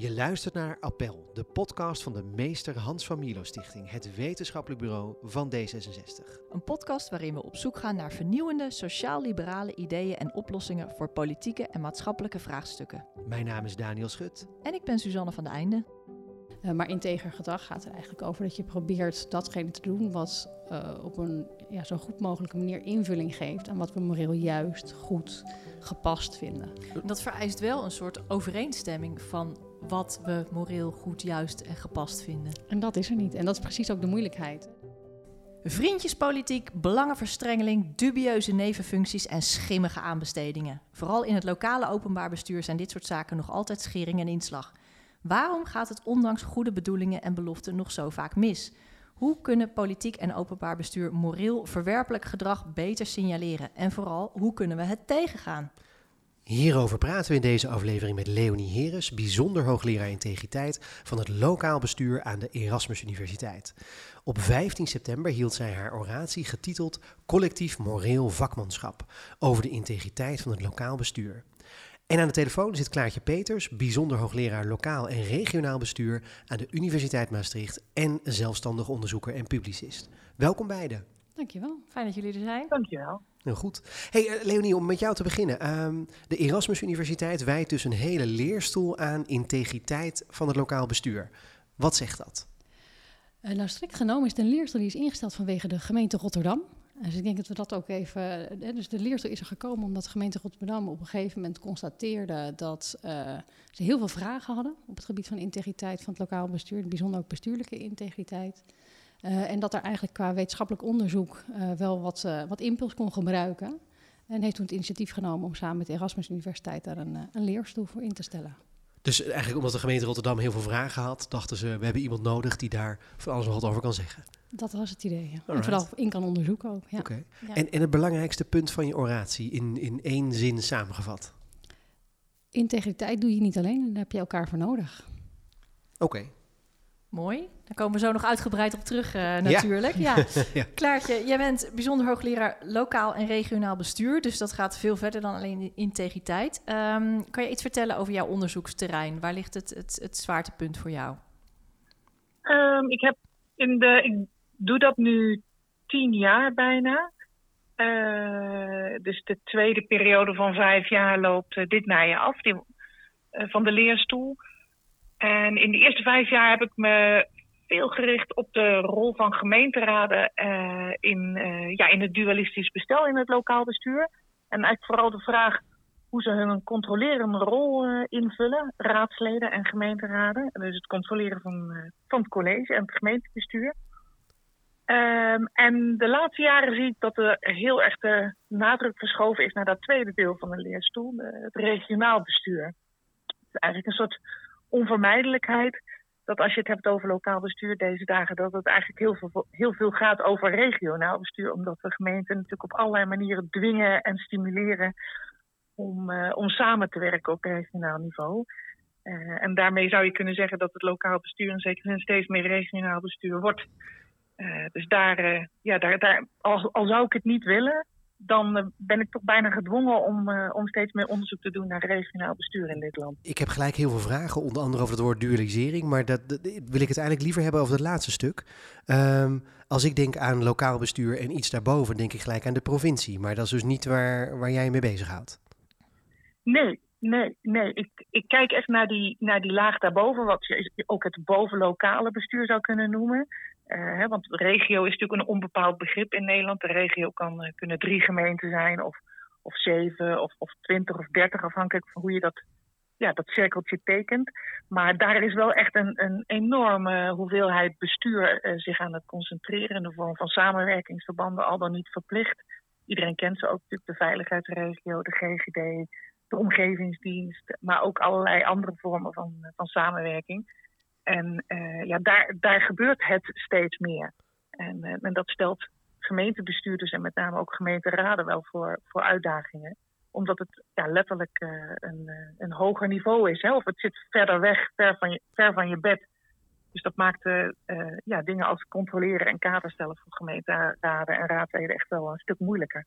Je luistert naar Appel, de podcast van de Meester Hans van Milo Stichting, het wetenschappelijk bureau van D66. Een podcast waarin we op zoek gaan naar vernieuwende, sociaal-liberale ideeën en oplossingen voor politieke en maatschappelijke vraagstukken. Mijn naam is Daniel Schut. En ik ben Suzanne van de Einde. Uh, maar integer gedrag gaat er eigenlijk over dat je probeert datgene te doen wat uh, op een ja, zo goed mogelijke manier invulling geeft aan wat we moreel juist, goed, gepast vinden. Dat vereist wel een soort overeenstemming van wat we moreel goed, juist en gepast vinden. En dat is er niet. En dat is precies ook de moeilijkheid. Vriendjespolitiek, belangenverstrengeling, dubieuze nevenfuncties en schimmige aanbestedingen. Vooral in het lokale openbaar bestuur zijn dit soort zaken nog altijd schering en inslag. Waarom gaat het ondanks goede bedoelingen en beloften nog zo vaak mis? Hoe kunnen politiek en openbaar bestuur moreel verwerpelijk gedrag beter signaleren? En vooral, hoe kunnen we het tegengaan? Hierover praten we in deze aflevering met Leonie Heres, bijzonder hoogleraar integriteit van het lokaal bestuur aan de Erasmus Universiteit. Op 15 september hield zij haar oratie getiteld Collectief Moreel Vakmanschap over de integriteit van het lokaal bestuur. En aan de telefoon zit Klaartje Peters, bijzonder hoogleraar lokaal en regionaal bestuur aan de Universiteit Maastricht en zelfstandig onderzoeker en publicist. Welkom beiden. Dankjewel. Fijn dat jullie er zijn. Dankjewel. Heel goed. Hey uh, Leonie, om met jou te beginnen. Um, de Erasmus Universiteit wijdt dus een hele leerstoel aan integriteit van het lokaal bestuur. Wat zegt dat? Uh, nou, strikt genomen is een leerstoel die is ingesteld vanwege de gemeente Rotterdam. Dus ik denk dat we dat ook even. Dus de leerstoel is er gekomen omdat de gemeente Rotterdam op een gegeven moment constateerde dat ze heel veel vragen hadden op het gebied van integriteit van het lokaal bestuur, bijzonder ook bestuurlijke integriteit. Uh, en dat er eigenlijk qua wetenschappelijk onderzoek uh, wel wat, wat impuls kon gebruiken. En heeft toen het initiatief genomen om samen met de Erasmus Universiteit daar een, een leerstoel voor in te stellen. Dus eigenlijk omdat de gemeente Rotterdam heel veel vragen had, dachten ze, we hebben iemand nodig die daar van alles nog wat over kan zeggen. Dat was het idee. Ja. En vooral in kan onderzoeken ook. Ja. Okay. Ja. En, en het belangrijkste punt van je oratie in, in één zin samengevat? Integriteit doe je niet alleen, daar heb je elkaar voor nodig. Oké. Okay. Mooi. Daar komen we zo nog uitgebreid op terug uh, natuurlijk. Ja. ja. ja. Klaartje, jij bent bijzonder hoogleraar lokaal en regionaal bestuur. Dus dat gaat veel verder dan alleen integriteit. Um, kan je iets vertellen over jouw onderzoeksterrein? Waar ligt het, het, het zwaartepunt voor jou? Um, ik heb in de... Ik doe dat nu tien jaar bijna. Uh, dus de tweede periode van vijf jaar loopt uh, dit najaar af die, uh, van de leerstoel. En in de eerste vijf jaar heb ik me veel gericht op de rol van gemeenteraden in, ja, in het dualistisch bestel in het lokaal bestuur. En eigenlijk vooral de vraag hoe ze hun controlerende rol invullen, raadsleden en gemeenteraden. Dus het controleren van, van het college en het gemeentebestuur. Um, en de laatste jaren zie ik dat er heel erg de nadruk verschoven is naar dat tweede deel van de leerstoel, het regionaal bestuur. Het is eigenlijk een soort onvermijdelijkheid dat als je het hebt over lokaal bestuur deze dagen, dat het eigenlijk heel veel, heel veel gaat over regionaal bestuur, omdat we gemeenten natuurlijk op allerlei manieren dwingen en stimuleren om, uh, om samen te werken op regionaal niveau. Uh, en daarmee zou je kunnen zeggen dat het lokaal bestuur in zekere zin steeds meer regionaal bestuur wordt. Uh, dus daar, ja, daar, daar al, zou ik het niet willen, dan uh, ben ik toch bijna gedwongen om, om steeds meer onderzoek te doen naar regionaal bestuur in dit land. Ik heb gelijk heel veel vragen, onder andere over het woord dualisering, maar dat, dat wil ik het eigenlijk liever hebben over het laatste stuk. Um, als ik denk aan lokaal bestuur en iets daarboven, denk ik gelijk aan de provincie, maar dat is dus niet waar, waar jij je mee bezighoudt. Nee, Nee, nee. Ik, ik kijk echt naar die, naar die laag daarboven, wat je ook het bovenlokale bestuur zou kunnen noemen. Uh, hè, want regio is natuurlijk een onbepaald begrip in Nederland. De regio kan, uh, kunnen drie gemeenten zijn, of, of zeven, of, of twintig of dertig, afhankelijk van hoe je dat, ja, dat cirkeltje tekent. Maar daar is wel echt een, een enorme hoeveelheid bestuur uh, zich aan het concentreren in de vorm van samenwerkingsverbanden, al dan niet verplicht. Iedereen kent ze ook natuurlijk, de veiligheidsregio, de GGD, de omgevingsdienst, maar ook allerlei andere vormen van, van samenwerking. En uh, ja, daar, daar gebeurt het steeds meer. En, uh, en dat stelt gemeentebestuurders en met name ook gemeenteraden wel voor, voor uitdagingen. Omdat het ja, letterlijk uh, een, een hoger niveau is. Hè? Of het zit verder weg, ver van je, ver van je bed. Dus dat maakt ja, dingen als controleren en kaderstellen voor gemeenteraden en raadsleden echt wel een stuk moeilijker.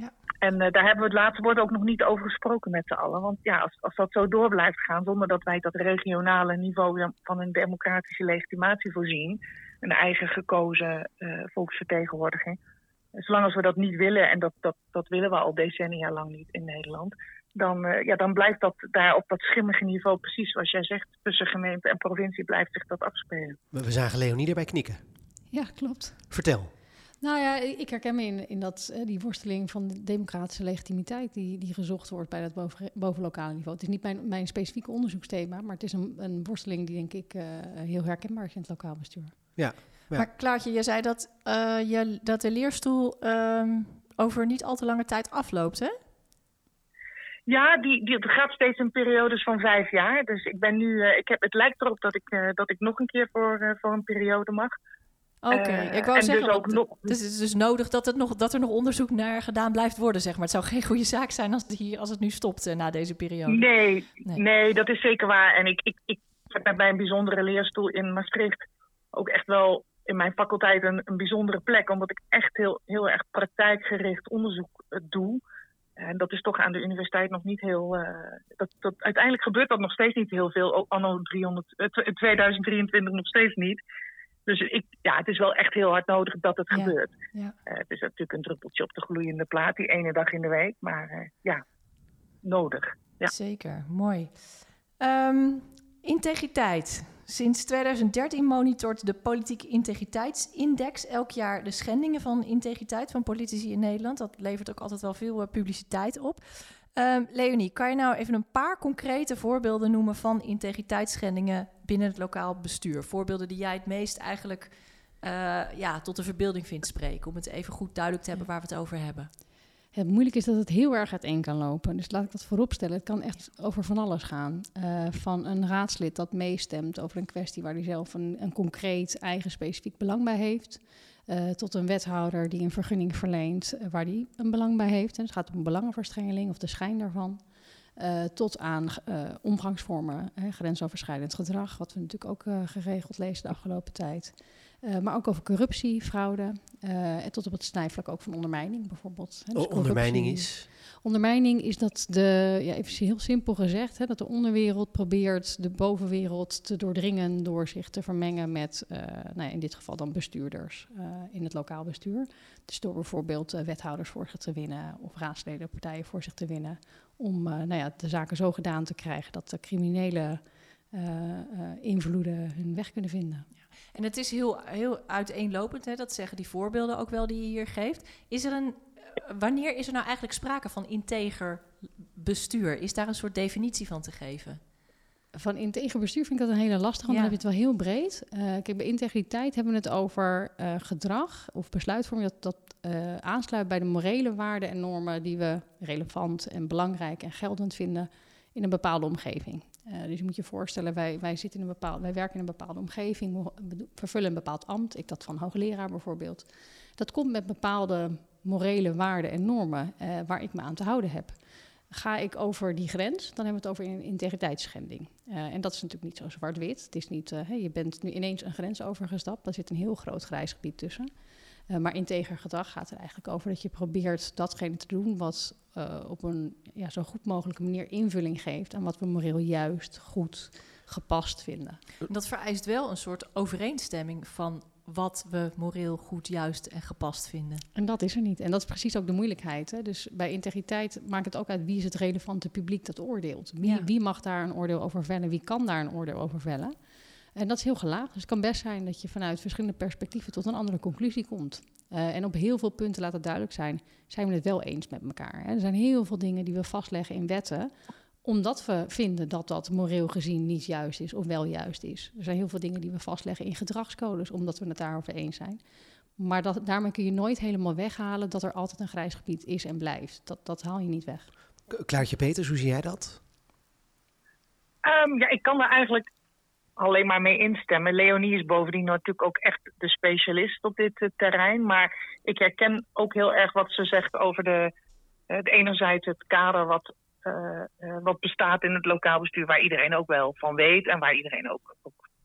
Ja. En daar hebben we het laatste woord ook nog niet over gesproken met z'n allen. Want ja, als, als dat zo door blijft gaan, zonder dat wij dat regionale niveau van een democratische legitimatie voorzien, een eigen gekozen volksvertegenwoordiging, zolang als we dat niet willen, en dat, dat, dat willen we al decennia lang niet in Nederland, dan, uh, ja, dan blijft dat daar op dat schimmige niveau, precies zoals jij zegt, tussen gemeente en provincie blijft zich dat afspelen. We zagen Leonie erbij knikken. Ja, klopt. Vertel. Nou ja, ik herken me in, in dat, uh, die worsteling van de democratische legitimiteit die, die gezocht wordt bij dat boven, bovenlokale niveau. Het is niet mijn, mijn specifieke onderzoeksthema, maar het is een, een worsteling die denk ik uh, heel herkenbaar is in het lokaal bestuur. Ja, ja. Maar Klaartje, je zei dat, je, dat de leerstoel um, over niet al te lange tijd afloopt, hè? Ja, die, die, het gaat steeds in periodes van vijf jaar. Dus ik ben nu, uh, ik heb, het lijkt erop dat ik, uh, dat ik nog een keer voor, uh, voor een periode mag. Oké, okay. ik wou zeggen, dus ook nog... het is dus nodig dat, het nog, dat er nog onderzoek naar gedaan blijft worden, zeg maar. Het zou geen goede zaak zijn als het, hier, als het nu stopt na deze periode. Nee, nee, nee. dat is zeker waar. En ik, ik, ik heb bij een bijzondere leerstoel in Maastricht ook echt wel in mijn faculteit een, een bijzondere plek, omdat ik echt heel, heel erg praktijkgericht onderzoek doe. En dat is toch aan de universiteit nog niet heel. Uh, dat, dat, uiteindelijk gebeurt dat nog steeds niet heel veel. Anno 300, uh, 2023 nog steeds niet. Dus ik, ja, het is wel echt heel hard nodig dat het ja. gebeurt. Ja. Uh, het is natuurlijk een druppeltje op de gloeiende plaat, die ene dag in de week. Maar ja, nodig. Ja. Zeker, mooi. Um, integriteit. Sinds 2013 monitort de Politieke Integriteitsindex elk jaar de schendingen van integriteit van politici in Nederland. Dat levert ook altijd wel veel uh, publiciteit op. Um, Leonie, kan je nou even een paar concrete voorbeelden noemen van integriteitsschendingen binnen het lokaal bestuur? Voorbeelden die jij het meest eigenlijk uh, ja, tot de verbeelding vindt spreken, om het even goed duidelijk te hebben waar we het over hebben. Het moeilijk is dat het heel erg uiteen kan lopen. Dus laat ik dat vooropstellen. Het kan echt over van alles gaan. Uh, van een raadslid dat meestemt over een kwestie waar hij zelf een, een concreet eigen specifiek belang bij heeft. Uh, tot een wethouder die een vergunning verleent waar die een belang bij heeft. En het gaat om belangenverstrengeling of de schijn daarvan. Tot aan omgangsvormen, grensoverschrijdend gedrag, wat we natuurlijk ook geregeld lezen de afgelopen tijd. Uh, maar ook over corruptie, fraude. Uh, en tot op het snijvlak ook van ondermijning bijvoorbeeld. Hè, dus oh, ondermijning is? Ondermijning is dat de, ja, even heel simpel gezegd, hè, dat de onderwereld probeert de bovenwereld te doordringen door zich te vermengen met, uh, nou ja, in dit geval dan bestuurders in het lokaal bestuur. Dus door bijvoorbeeld wethouders voor zich te winnen of raadsleden partijen voor zich te winnen. Om nou ja, de zaken zo gedaan te krijgen dat de criminele invloeden hun weg kunnen vinden. Ja. En het is heel, heel uiteenlopend, hè? dat zeggen die voorbeelden ook wel die je hier geeft. Is er een, eh, wanneer is er nou eigenlijk sprake van integer bestuur? Is daar een soort definitie van te geven? Van integer bestuur vind ik dat een hele lastige, want dan heb je het wel heel breed. Uh, kijk, bij integriteit hebben we het over uh, gedrag of besluitvorming dat, dat uh, aansluit bij de morele waarden en normen die we relevant en belangrijk en geldend vinden in een bepaalde omgeving. Uh, dus je moet je voorstellen, wij, wij, zitten in een bepaald, wij werken in een bepaalde omgeving, vervullen een bepaald ambt. Ik dat van hoogleraar bijvoorbeeld. Dat komt met bepaalde morele waarden en normen uh, waar ik me aan te houden heb. Ga ik over die grens, dan hebben we het over een integriteitsschending. En dat is natuurlijk niet zo zwart-wit. Het is niet, je bent nu ineens een grens overgestapt. Daar zit een heel groot grijs gebied tussen. Uh, maar integer gedrag gaat er eigenlijk over dat je probeert datgene te doen wat uh, op een ja, zo goed mogelijke manier invulling geeft aan wat we moreel juist, goed, gepast vinden. Dat vereist wel een soort overeenstemming van wat we moreel goed, juist en gepast vinden. En dat is er niet. En dat is precies ook de moeilijkheid. Hè? Dus bij integriteit maakt het ook uit wie is het relevante publiek dat oordeelt. Wie, ja. wie mag daar een oordeel over vellen? Wie kan daar een oordeel over vellen? En dat is heel gelaagd. Dus het kan best zijn dat je vanuit verschillende perspectieven tot een andere conclusie komt. Uh, en op heel veel punten laat het duidelijk zijn, zijn we het wel eens met elkaar. Hè? Er zijn heel veel dingen die we vastleggen in wetten, omdat we vinden dat dat moreel gezien niet juist is of wel juist is. Er zijn heel veel dingen die we vastleggen in gedragscodes, omdat we het daarover eens zijn. Maar dat, daarmee kun je nooit helemaal weghalen dat er altijd een grijs gebied is en blijft. Dat, dat haal je niet weg. Klaartje Peters, hoe zie jij dat? Um, ja, ik kan daar eigenlijk alleen maar mee instemmen. Leonie is bovendien natuurlijk ook echt de specialist op dit uh, terrein. Maar ik herken ook heel erg wat ze zegt over de, de enerzijds het kader wat, uh, wat bestaat in het lokaal bestuur, waar iedereen ook wel van weet en waar iedereen ook,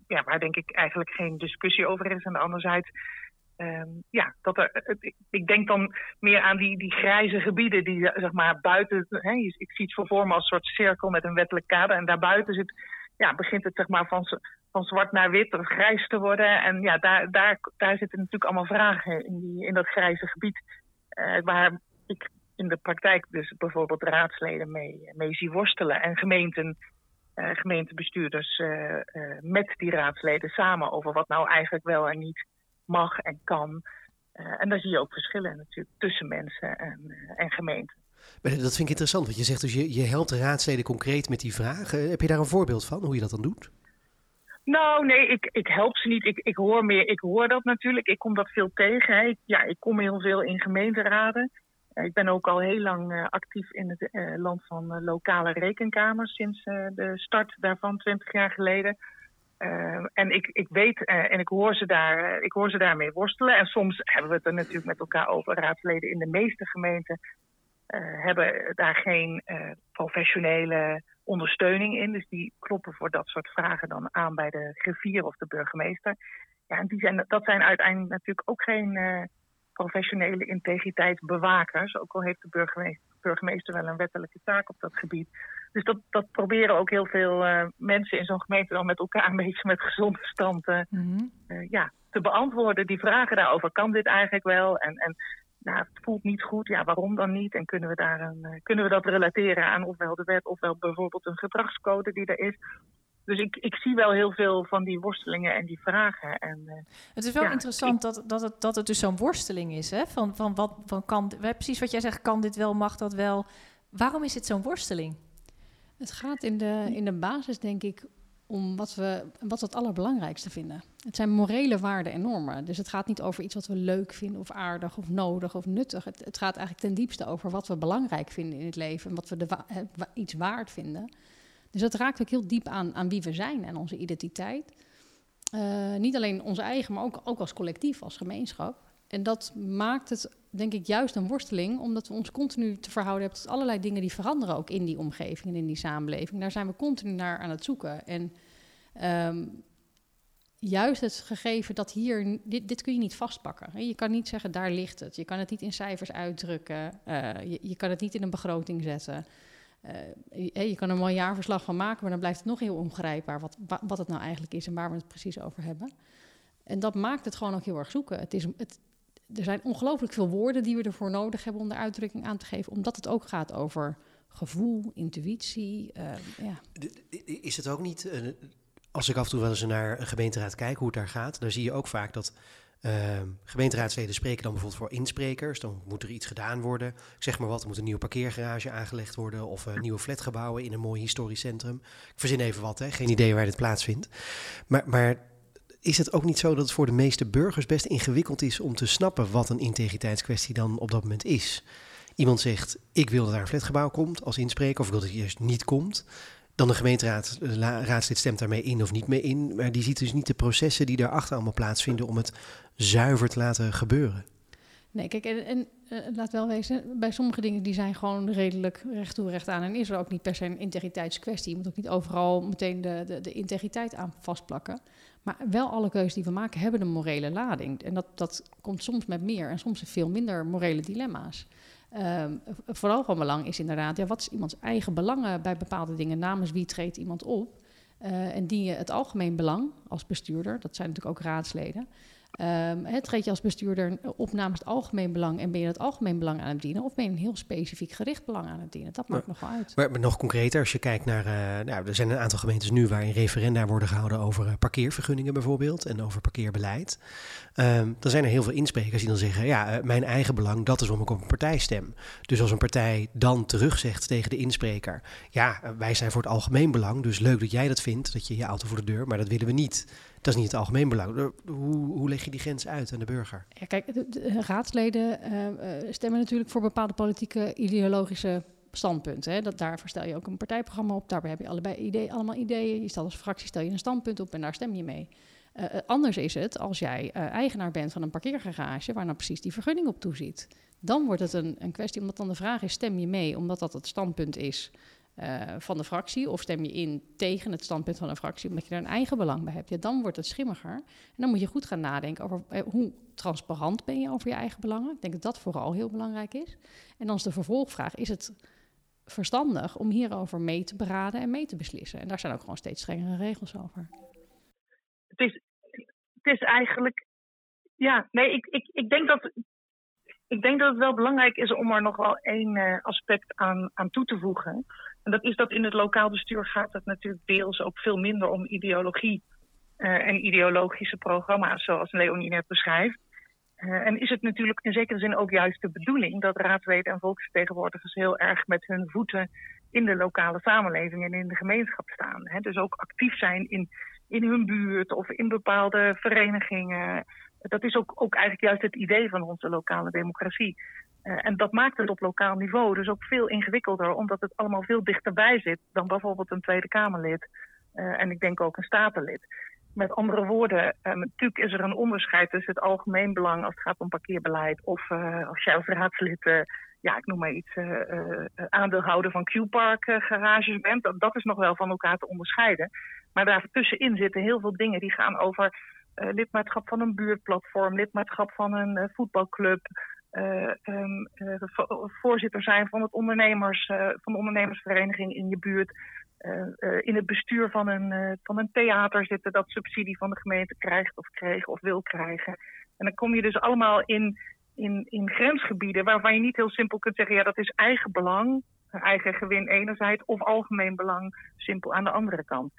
ja, waar denk ik eigenlijk geen discussie over is. En anderzijds ehm, ja, dat er, ik denk dan meer aan die, die grijze gebieden die zeg maar buiten. Ik zie het voor me als een soort cirkel met een wettelijk kader. En daarbuiten zit, ja, begint het zeg maar van, van zwart naar wit of grijs te worden. En ja, daar, daar, daar zitten natuurlijk allemaal vragen in, die, in dat grijze gebied. Uh, waar ik in de praktijk dus bijvoorbeeld raadsleden mee, mee zie worstelen. En gemeenten, uh, gemeentebestuurders uh, met die raadsleden samen over wat nou eigenlijk wel en niet mag en kan. en daar zie je ook verschillen natuurlijk tussen mensen en, en gemeenten. Dat vind ik interessant, want je zegt dus je, je helpt de raadsleden concreet met die vragen. Heb je daar een voorbeeld van, hoe je dat dan doet? Nou, nee, ik, ik help ze niet. Ik, ik hoor meer, ik hoor dat natuurlijk. Ik kom dat veel tegen. Hè. ja, ik kom heel veel in gemeenteraden. Ik ben ook al heel lang uh, actief in het uh, land van lokale rekenkamers sinds de start daarvan 20 jaar geleden. en ik, ik weet en ik hoor, ze daar, ik hoor ze daarmee worstelen. En soms hebben we het er natuurlijk met elkaar over. Raadsleden in de meeste gemeenten hebben daar geen professionele ondersteuning in. Dus die kloppen voor dat soort vragen dan aan bij de griffier of de burgemeester. Ja, en die zijn, dat zijn uiteindelijk natuurlijk ook geen professionele integriteitsbewakers. Ook al heeft de burgemeester, burgemeester wel een wettelijke taak op dat gebied. Dus dat, dat proberen ook heel veel uh, mensen in zo'n gemeente dan met elkaar een beetje met gezond verstand uh, mm uh, ja, te beantwoorden. Die vragen daarover, kan dit eigenlijk wel? En, en nou, het voelt niet goed, ja, waarom dan niet? En kunnen we, daar een, kunnen we dat relateren aan ofwel de wet ofwel bijvoorbeeld een gedragscode die er is? Dus ik, ik zie wel heel veel van die worstelingen en die vragen. En, uh, het is wel interessant dat, dat, het, dat het dus zo'n worsteling is. Hè? Van, van wat van kan, precies wat jij zegt, kan dit wel, mag dat wel. Waarom is het zo'n worsteling? Het gaat in de, in de basis, denk ik, om wat we, wat we het allerbelangrijkste vinden. Het zijn morele waarden en normen. Dus het gaat niet over iets wat we leuk vinden of aardig of nodig of nuttig. Het, het gaat eigenlijk ten diepste over wat we belangrijk vinden in het leven en wat we de iets waard vinden. Dus dat raakt ook heel diep aan, aan wie we zijn en onze identiteit. Uh, niet alleen onze eigen, maar ook, ook als collectief, als gemeenschap. En dat maakt het, denk ik, juist een worsteling, omdat we ons continu te verhouden hebben tot allerlei dingen die veranderen ook in die omgeving en in die samenleving. Daar zijn we continu naar aan het zoeken. En um, juist het gegeven dat hier, dit, dit kun je niet vastpakken. Je kan niet zeggen, daar ligt het. Je kan het niet in cijfers uitdrukken. Uh, je, kan het niet in een begroting zetten. Uh, je, je, kan er een jaarverslag van maken, maar dan blijft het nog heel ongrijpbaar wat, wat het nou eigenlijk is en waar we het precies over hebben. En dat maakt het gewoon ook heel erg zoeken. Het is, het, er zijn ongelooflijk veel woorden die we ervoor nodig hebben om de uitdrukking aan te geven, omdat het ook gaat over gevoel, intuïtie. Uh, ja. Is het ook niet, uh, als ik af en toe wel eens naar een gemeenteraad kijk hoe het daar gaat, dan zie je ook vaak dat uh, gemeenteraadsleden spreken dan bijvoorbeeld voor insprekers. Dan moet er iets gedaan worden. Zeg maar wat, er moet een nieuwe parkeergarage aangelegd worden... of uh, nieuwe flatgebouwen in een mooi historisch centrum. Ik verzin even wat, hè? geen idee waar dit plaatsvindt. Maar, maar is het ook niet zo dat het voor de meeste burgers best ingewikkeld is... om te snappen wat een integriteitskwestie dan op dat moment is? Iemand zegt, ik wil dat daar een flatgebouw komt als inspreker... of ik wil dat het juist niet komt... Dan de gemeenteraad, de raadslid stemt daarmee in of niet mee in. Maar die ziet dus niet de processen die daarachter allemaal plaatsvinden om het zuiver te laten gebeuren. Nee, kijk, en, uh, laat wel wezen, bij sommige dingen die zijn gewoon redelijk recht toe, recht aan. En is er ook niet per se een integriteitskwestie. Je moet ook niet overal meteen de, de, de integriteit aan vastplakken. Maar wel alle keuzes die we maken hebben een morele lading. En dat, dat komt soms met meer en soms veel minder morele dilemma's. Um, vooral van belang is inderdaad, ja, wat is iemands eigen belangen bij bepaalde dingen? Namens wie treedt iemand op? Uh, en dien je het algemeen belang als bestuurder, dat zijn natuurlijk ook raadsleden, Um, het treed je als bestuurder op namens het algemeen belang en ben je het algemeen belang aan het dienen of ben je een heel specifiek gericht belang aan het dienen? Dat maakt nog wel uit. Maar, maar, nog concreter, als je kijkt naar, uh, nou, er zijn een aantal gemeentes nu waarin referenda worden gehouden over uh, parkeervergunningen bijvoorbeeld en over parkeerbeleid. Um, dan zijn er heel veel insprekers die dan zeggen, ja, uh, mijn eigen belang, dat is waarom ik op een partij stem. Dus als een partij dan terugzegt tegen de inspreker, ja, wij zijn voor het algemeen belang, dus leuk dat jij dat vindt, dat je je auto voor de deur, maar dat willen we niet. Dat is niet het algemeen belang. Hoe, hoe leg je die grens uit aan de burger? Ja, kijk, de, raadsleden uh, stemmen natuurlijk voor bepaalde politieke ideologische standpunten. Hè. Dat, daarvoor stel je ook een partijprogramma op. Daarbij heb je allebei allemaal ideeën. Je stelt als fractie stel je een standpunt op en daar stem je mee. Anders is het als jij eigenaar bent van een parkeergarage waar nou precies die vergunning op toeziet. Dan wordt het een, een kwestie, omdat dan de vraag is: stem je mee omdat dat het standpunt is eh, van de fractie of stem je in tegen het standpunt van een fractie omdat je er een eigen belang bij hebt, ja, dan wordt het schimmiger. En dan moet je goed gaan nadenken over eh, hoe transparant ben je over je eigen belangen. Ik denk dat dat vooral heel belangrijk is. En dan is de vervolgvraag: is het verstandig om hierover mee te beraden en mee te beslissen? En daar zijn ook gewoon steeds strengere regels over. Het is, het is eigenlijk. Ja, nee, ik, ik, ik denk dat ik denk dat het wel belangrijk is om er nog wel één uh, aspect aan, aan toe te voegen. En dat is dat in het lokaal bestuur gaat het natuurlijk deels ook veel minder om ideologie uh, en ideologische programma's, zoals Leonie net beschrijft. Uh, en is het natuurlijk in zekere zin ook juist de bedoeling dat raadsleden en volksvertegenwoordigers heel erg met hun voeten in de lokale samenleving en in de gemeenschap staan. Hè? Dus ook actief zijn in, in hun buurt of in bepaalde verenigingen. Dat is ook, ook eigenlijk juist het idee van onze lokale democratie. Uh, en dat maakt het op lokaal niveau dus ook veel ingewikkelder, omdat het allemaal veel dichterbij zit dan bijvoorbeeld een Tweede Kamerlid. Uh, en ik denk ook een statenlid. Met andere woorden, uh, natuurlijk is er een onderscheid tussen het algemeen belang als het gaat om parkeerbeleid. Of als jij als raadslid, ja, ik noem maar iets, aandeelhouder van Q-Park garages bent. Dat, is nog wel van elkaar te onderscheiden. Maar daartussenin zitten heel veel dingen die gaan over lidmaatschap van een buurtplatform, lidmaatschap van een voetbalclub, um, voorzitter zijn van, het ondernemers, van de ondernemersvereniging in je buurt, in het bestuur van een, van een theater zitten dat subsidie van de gemeente krijgt of kreeg of wil krijgen. En dan kom je dus allemaal in, in, in grensgebieden waarvan je niet heel simpel kunt zeggen, ja dat is eigen belang, eigen gewin enerzijds of algemeen belang simpel aan de andere kant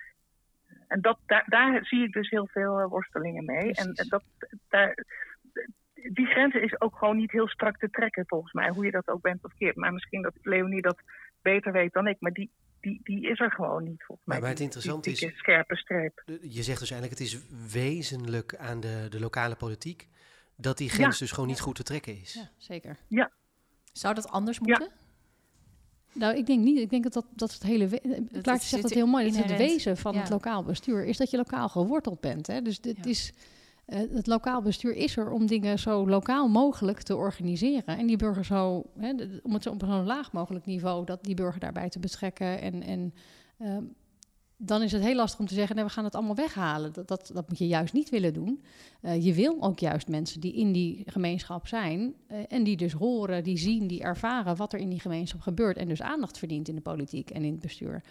en dat, daar, daar zie ik dus heel veel worstelingen mee. En dat, daar, die grenzen is ook gewoon niet heel strak te trekken, volgens mij, hoe je dat ook bent of keert. Maar misschien dat Leonie dat beter weet dan ik, maar die, die, die is er gewoon niet, volgens mij. Maar, het interessante is, scherpe streep. Je zegt dus eigenlijk, het is wezenlijk aan de, de lokale politiek dat die grens Ja. dus gewoon niet goed te trekken is. Ja, zeker. Zou dat anders Ja. moeten? Nou, ik denk niet. Ik denk dat dat, dat het hele. Klaartje zegt dat het heel mooi. Dat is het wezen van Ja. het lokaal bestuur is dat je lokaal geworteld bent. Hè? Dus dit Ja. is. Eh, het lokaal bestuur is er om dingen zo lokaal mogelijk te organiseren. En die burger zo, hè, om het op zo'n laag mogelijk niveau, dat die burger daarbij te betrekken. En, en ehm, dan is het heel lastig om te zeggen, nee, we gaan het allemaal weghalen. Dat, dat, dat moet je juist niet willen doen. Eh, je wil ook juist mensen die in die gemeenschap zijn eh, en die dus horen, die zien, die ervaren wat er in die gemeenschap gebeurt en dus aandacht verdient in de politiek en in het bestuur.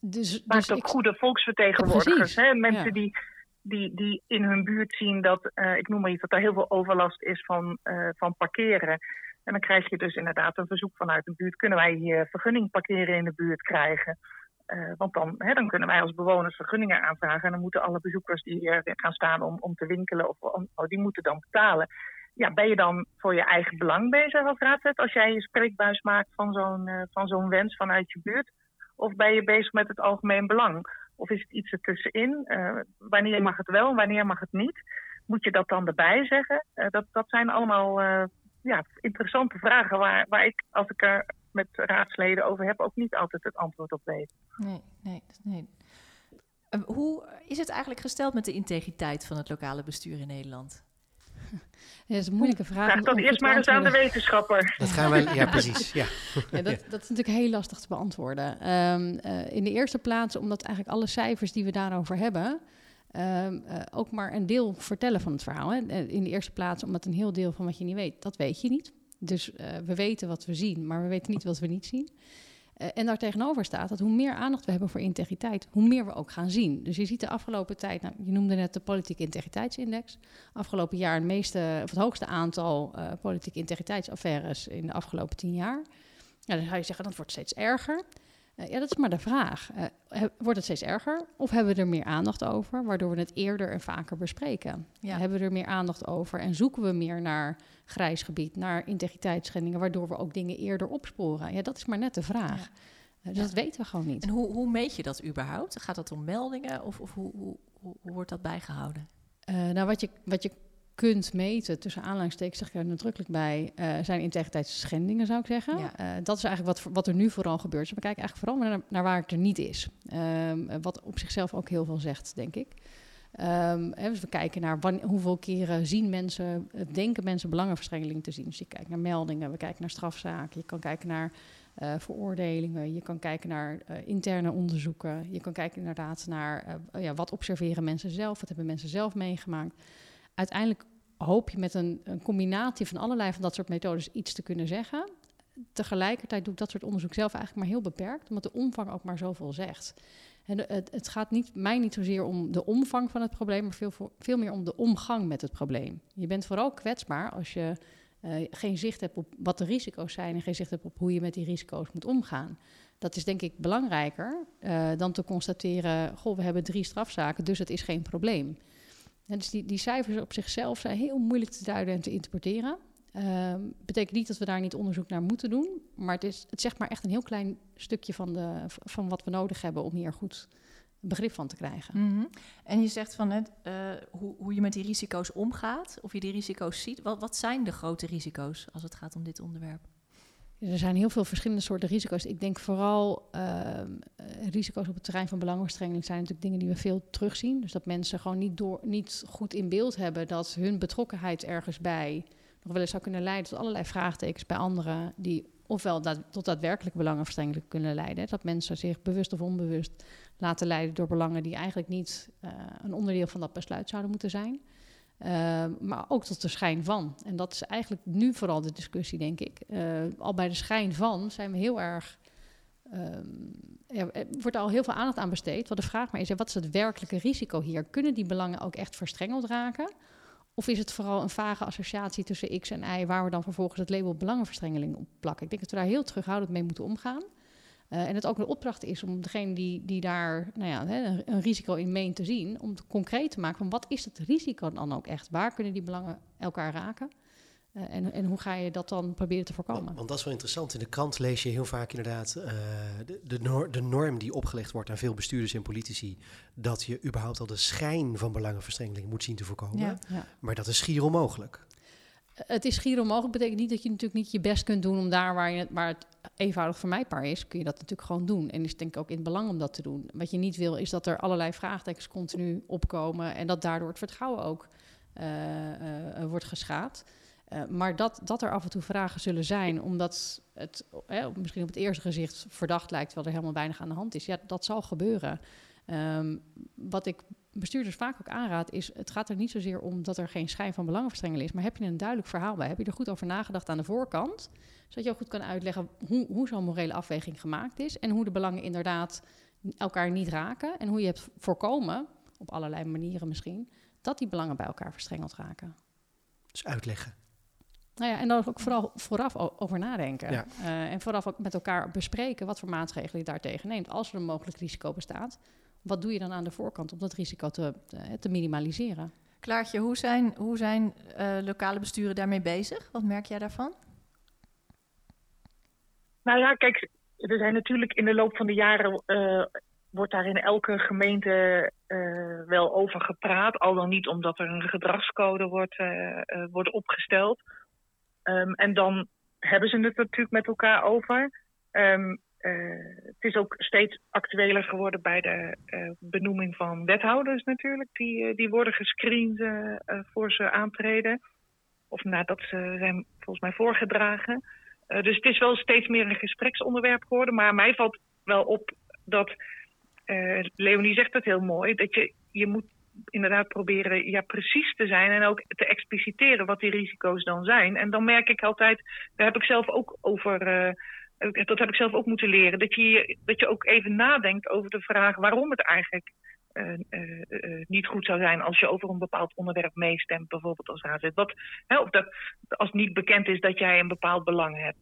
Dus, Maakt dus ook ik- goede volksvertegenwoordigers. Hè? Mensen ja. die, die, die in hun buurt zien dat, eh, ik noem maar iets, dat er heel veel overlast is van, eh, van parkeren. En dan krijg je dus inderdaad een verzoek vanuit de buurt. Kunnen wij hier vergunning parkeren in de buurt krijgen? Eh, want dan, hè, dan kunnen wij als bewoners vergunningen aanvragen. En dan moeten alle bezoekers die hier gaan staan om, om te winkelen, of, oh, die moeten dan betalen. Ja, ben je dan voor je eigen belang bezig als raadslid? Als jij je spreekbuis maakt van zo'n van zo'n wens vanuit je buurt? Of ben je bezig met het algemeen belang? Of is het iets ertussenin? Eh wanneer mag het wel, wanneer mag het niet? Moet je dat dan erbij zeggen? Eh, dat, dat zijn allemaal eh, ja, interessante vragen waar, waar ik, als ik er met raadsleden over heb, ook niet altijd het antwoord op weet. Nee, nee, nee. Hoe is het eigenlijk gesteld met de integriteit van het lokale bestuur in Nederland? Ja, dat is een moeilijke vraag. Vraag dat eerst maar eens aan de wetenschapper. Dat gaan wij, ja precies, ja. Ja, dat, dat is natuurlijk heel lastig te beantwoorden. Ehm, eh, in de eerste plaats omdat eigenlijk alle cijfers die we daarover hebben... ehm, eh, ook maar een deel vertellen van het verhaal. Hè. Eh, In de eerste plaats omdat een heel deel van wat je niet weet, dat weet je niet. Dus eh, we weten wat we zien, maar we weten niet wat we niet zien. Eh, en daar tegenover staat dat hoe meer aandacht we hebben voor integriteit, hoe meer we ook gaan zien. Dus je ziet de afgelopen tijd, nou, je noemde net de politieke integriteitsindex. Afgelopen jaar het, meeste, of het hoogste aantal eh, politieke integriteitsaffaires in de afgelopen tien jaar. Ja, dan zou je zeggen, dat wordt steeds erger. Eh, ja, dat is maar de vraag. Eh, wordt het steeds erger of hebben we er meer aandacht over, waardoor we het eerder en vaker bespreken? Ja. Hebben we er meer aandacht over en zoeken we meer naar grijs gebied, naar integriteitsschendingen, waardoor we ook dingen eerder opsporen? Ja, dat is maar net de vraag. Ja. Eh, dus dat weten we gewoon niet. En hoe, hoe meet je dat überhaupt? Gaat dat om meldingen of, of hoe, hoe, wordt dat bijgehouden? Eh, nou, wat je, wat je kunt meten, tussen aanleidingstekens zeg ik er nadrukkelijk bij, eh, zijn integriteitsschendingen, zou ik zeggen. Ja. Eh, dat is eigenlijk wat, wat er nu vooral gebeurt. Dus we kijken eigenlijk vooral naar, naar waar het er niet is. Ehm, wat op zichzelf ook heel veel zegt, denk ik. Ehm, hè, dus we kijken naar wanneer, hoeveel keren zien mensen, eh, denken mensen belangenverstrengeling te zien. Dus je kijkt naar meldingen, we kijken naar strafzaken, je kan kijken naar uh, veroordelingen. Je kan kijken naar interne onderzoeken. Je kan kijken inderdaad naar ja, wat observeren mensen zelf, wat hebben mensen zelf meegemaakt. Uiteindelijk hoop je met een, een, combinatie van allerlei van dat soort methodes iets te kunnen zeggen. Tegelijkertijd doe ik dat soort onderzoek zelf eigenlijk maar heel beperkt, omdat de omvang ook maar zoveel zegt. En het, het, gaat niet, mij niet zozeer om de omvang van het probleem, maar veel, veel meer om de omgang met het probleem. Je bent vooral kwetsbaar als je uh, geen zicht hebt op wat de risico's zijn en geen zicht hebt op hoe je met die risico's moet omgaan. Dat is denk ik belangrijker uh, dan te constateren: goh, we hebben drie strafzaken, dus het is geen probleem. Dus die, die cijfers op zichzelf zijn heel moeilijk te duiden en te interpreteren. Uh, betekent niet dat we daar niet onderzoek naar moeten doen, maar het, is, het zegt maar echt een heel klein stukje van, de, van wat we nodig hebben om hier goed begrip van te krijgen. -hmm. En je zegt van het, uh, hoe, hoe, je met die risico's omgaat, of je die risico's ziet. Wat, wat zijn de grote risico's als het gaat om dit onderwerp? Er zijn heel veel verschillende soorten risico's. Ik denk vooral uh, risico's op het terrein van belangenverstrengeling zijn natuurlijk dingen die we veel terugzien. Dus dat mensen gewoon niet, door, niet goed in beeld hebben dat hun betrokkenheid ergens bij nog wel eens zou kunnen leiden tot allerlei vraagtekens bij anderen die ofwel dat, tot daadwerkelijk belangenverstrengeling kunnen leiden. Dat mensen zich bewust of onbewust laten leiden door belangen die eigenlijk niet uh, een onderdeel van dat besluit zouden moeten zijn. Uh, maar ook tot de schijn van. En dat is eigenlijk nu vooral de discussie, denk ik. Uh, al bij de schijn van zijn we heel erg. er wordt al heel veel aandacht aan besteed. Wat de vraag maar is: wat is het werkelijke risico hier? Kunnen die belangen ook echt verstrengeld raken? Of is het vooral een vage associatie tussen X en Y, waar we dan vervolgens het label belangenverstrengeling op plakken? Ik denk dat we daar heel terughoudend mee moeten omgaan. Uh, en het ook een opdracht is om degene die, die daar nou ja, een, een risico in meent te zien, om het concreet te maken van wat is het risico dan ook echt? Waar kunnen die belangen elkaar raken? Uh, en, en hoe ga je dat dan proberen te voorkomen? Want, want, dat is wel interessant. In de krant lees je heel vaak inderdaad uh, de, de, nor de, norm die opgelegd wordt aan veel bestuurders en politici. Dat je überhaupt al de schijn van belangenverstrengeling moet zien te voorkomen. Ja, ja. Maar dat is schier onmogelijk. Het is schier onmogelijk. betekent niet dat je natuurlijk niet je best kunt doen om daar waar, je, waar het eenvoudig vermijdbaar is, kun je dat natuurlijk gewoon doen. En is denk ik ook in het belang om dat te doen. Wat je niet wil, is dat er allerlei vraagtekens continu opkomen en dat daardoor het vertrouwen ook uh, uh, wordt geschaad. Maar dat, dat er af en toe vragen zullen zijn, omdat het misschien op het eerste gezicht verdacht lijkt, terwijl er helemaal weinig aan de hand is. Ja, dat zal gebeuren. Um, wat ik bestuurders vaak ook aanraad, is het gaat er niet zozeer om dat er geen schijn van belangenverstrengeling is, maar heb je een duidelijk verhaal bij? Heb je er goed over nagedacht aan de voorkant, zodat je ook goed kan uitleggen hoe, hoe zo'n morele afweging gemaakt is en hoe de belangen inderdaad elkaar niet raken en hoe je hebt voorkomen, op allerlei manieren misschien, dat die belangen bij elkaar verstrengeld raken. Dus uitleggen. Nou ja, en dan ook vooral vooraf over nadenken. Ja. Uh, en vooraf ook met elkaar bespreken wat voor maatregelen je daartegen neemt. Als er een mogelijk risico bestaat, wat doe je dan aan de voorkant om dat risico te, te minimaliseren? Klaartje, hoe zijn, hoe zijn uh, lokale besturen daarmee bezig? Wat merk jij daarvan? Nou ja, kijk, er zijn natuurlijk in de loop van de jaren uh, wordt daar in elke gemeente uh, wel over gepraat. Al dan niet omdat er een gedragscode wordt, wordt opgesteld. Um, en dan hebben ze het natuurlijk met elkaar over. Uh, het is ook steeds actueler geworden bij de benoeming van wethouders natuurlijk. Die, die worden gescreend voor ze aantreden. Of nadat ze zijn volgens mij voorgedragen. Dus het is wel steeds meer een gespreksonderwerp geworden. Maar mij valt wel op dat, Leonie zegt het heel mooi, dat je, je moet inderdaad proberen ja, precies te zijn en ook te expliciteren wat die risico's dan zijn. En dan merk ik altijd, daar heb ik zelf ook over dat heb ik zelf ook moeten leren. Dat je, dat je ook even nadenkt over de vraag waarom het eigenlijk uh, uh, uh, niet goed zou zijn als je over een bepaald onderwerp meestemt, bijvoorbeeld als raadslid. Wat, hè, of dat, als niet bekend is dat jij een bepaald belang hebt.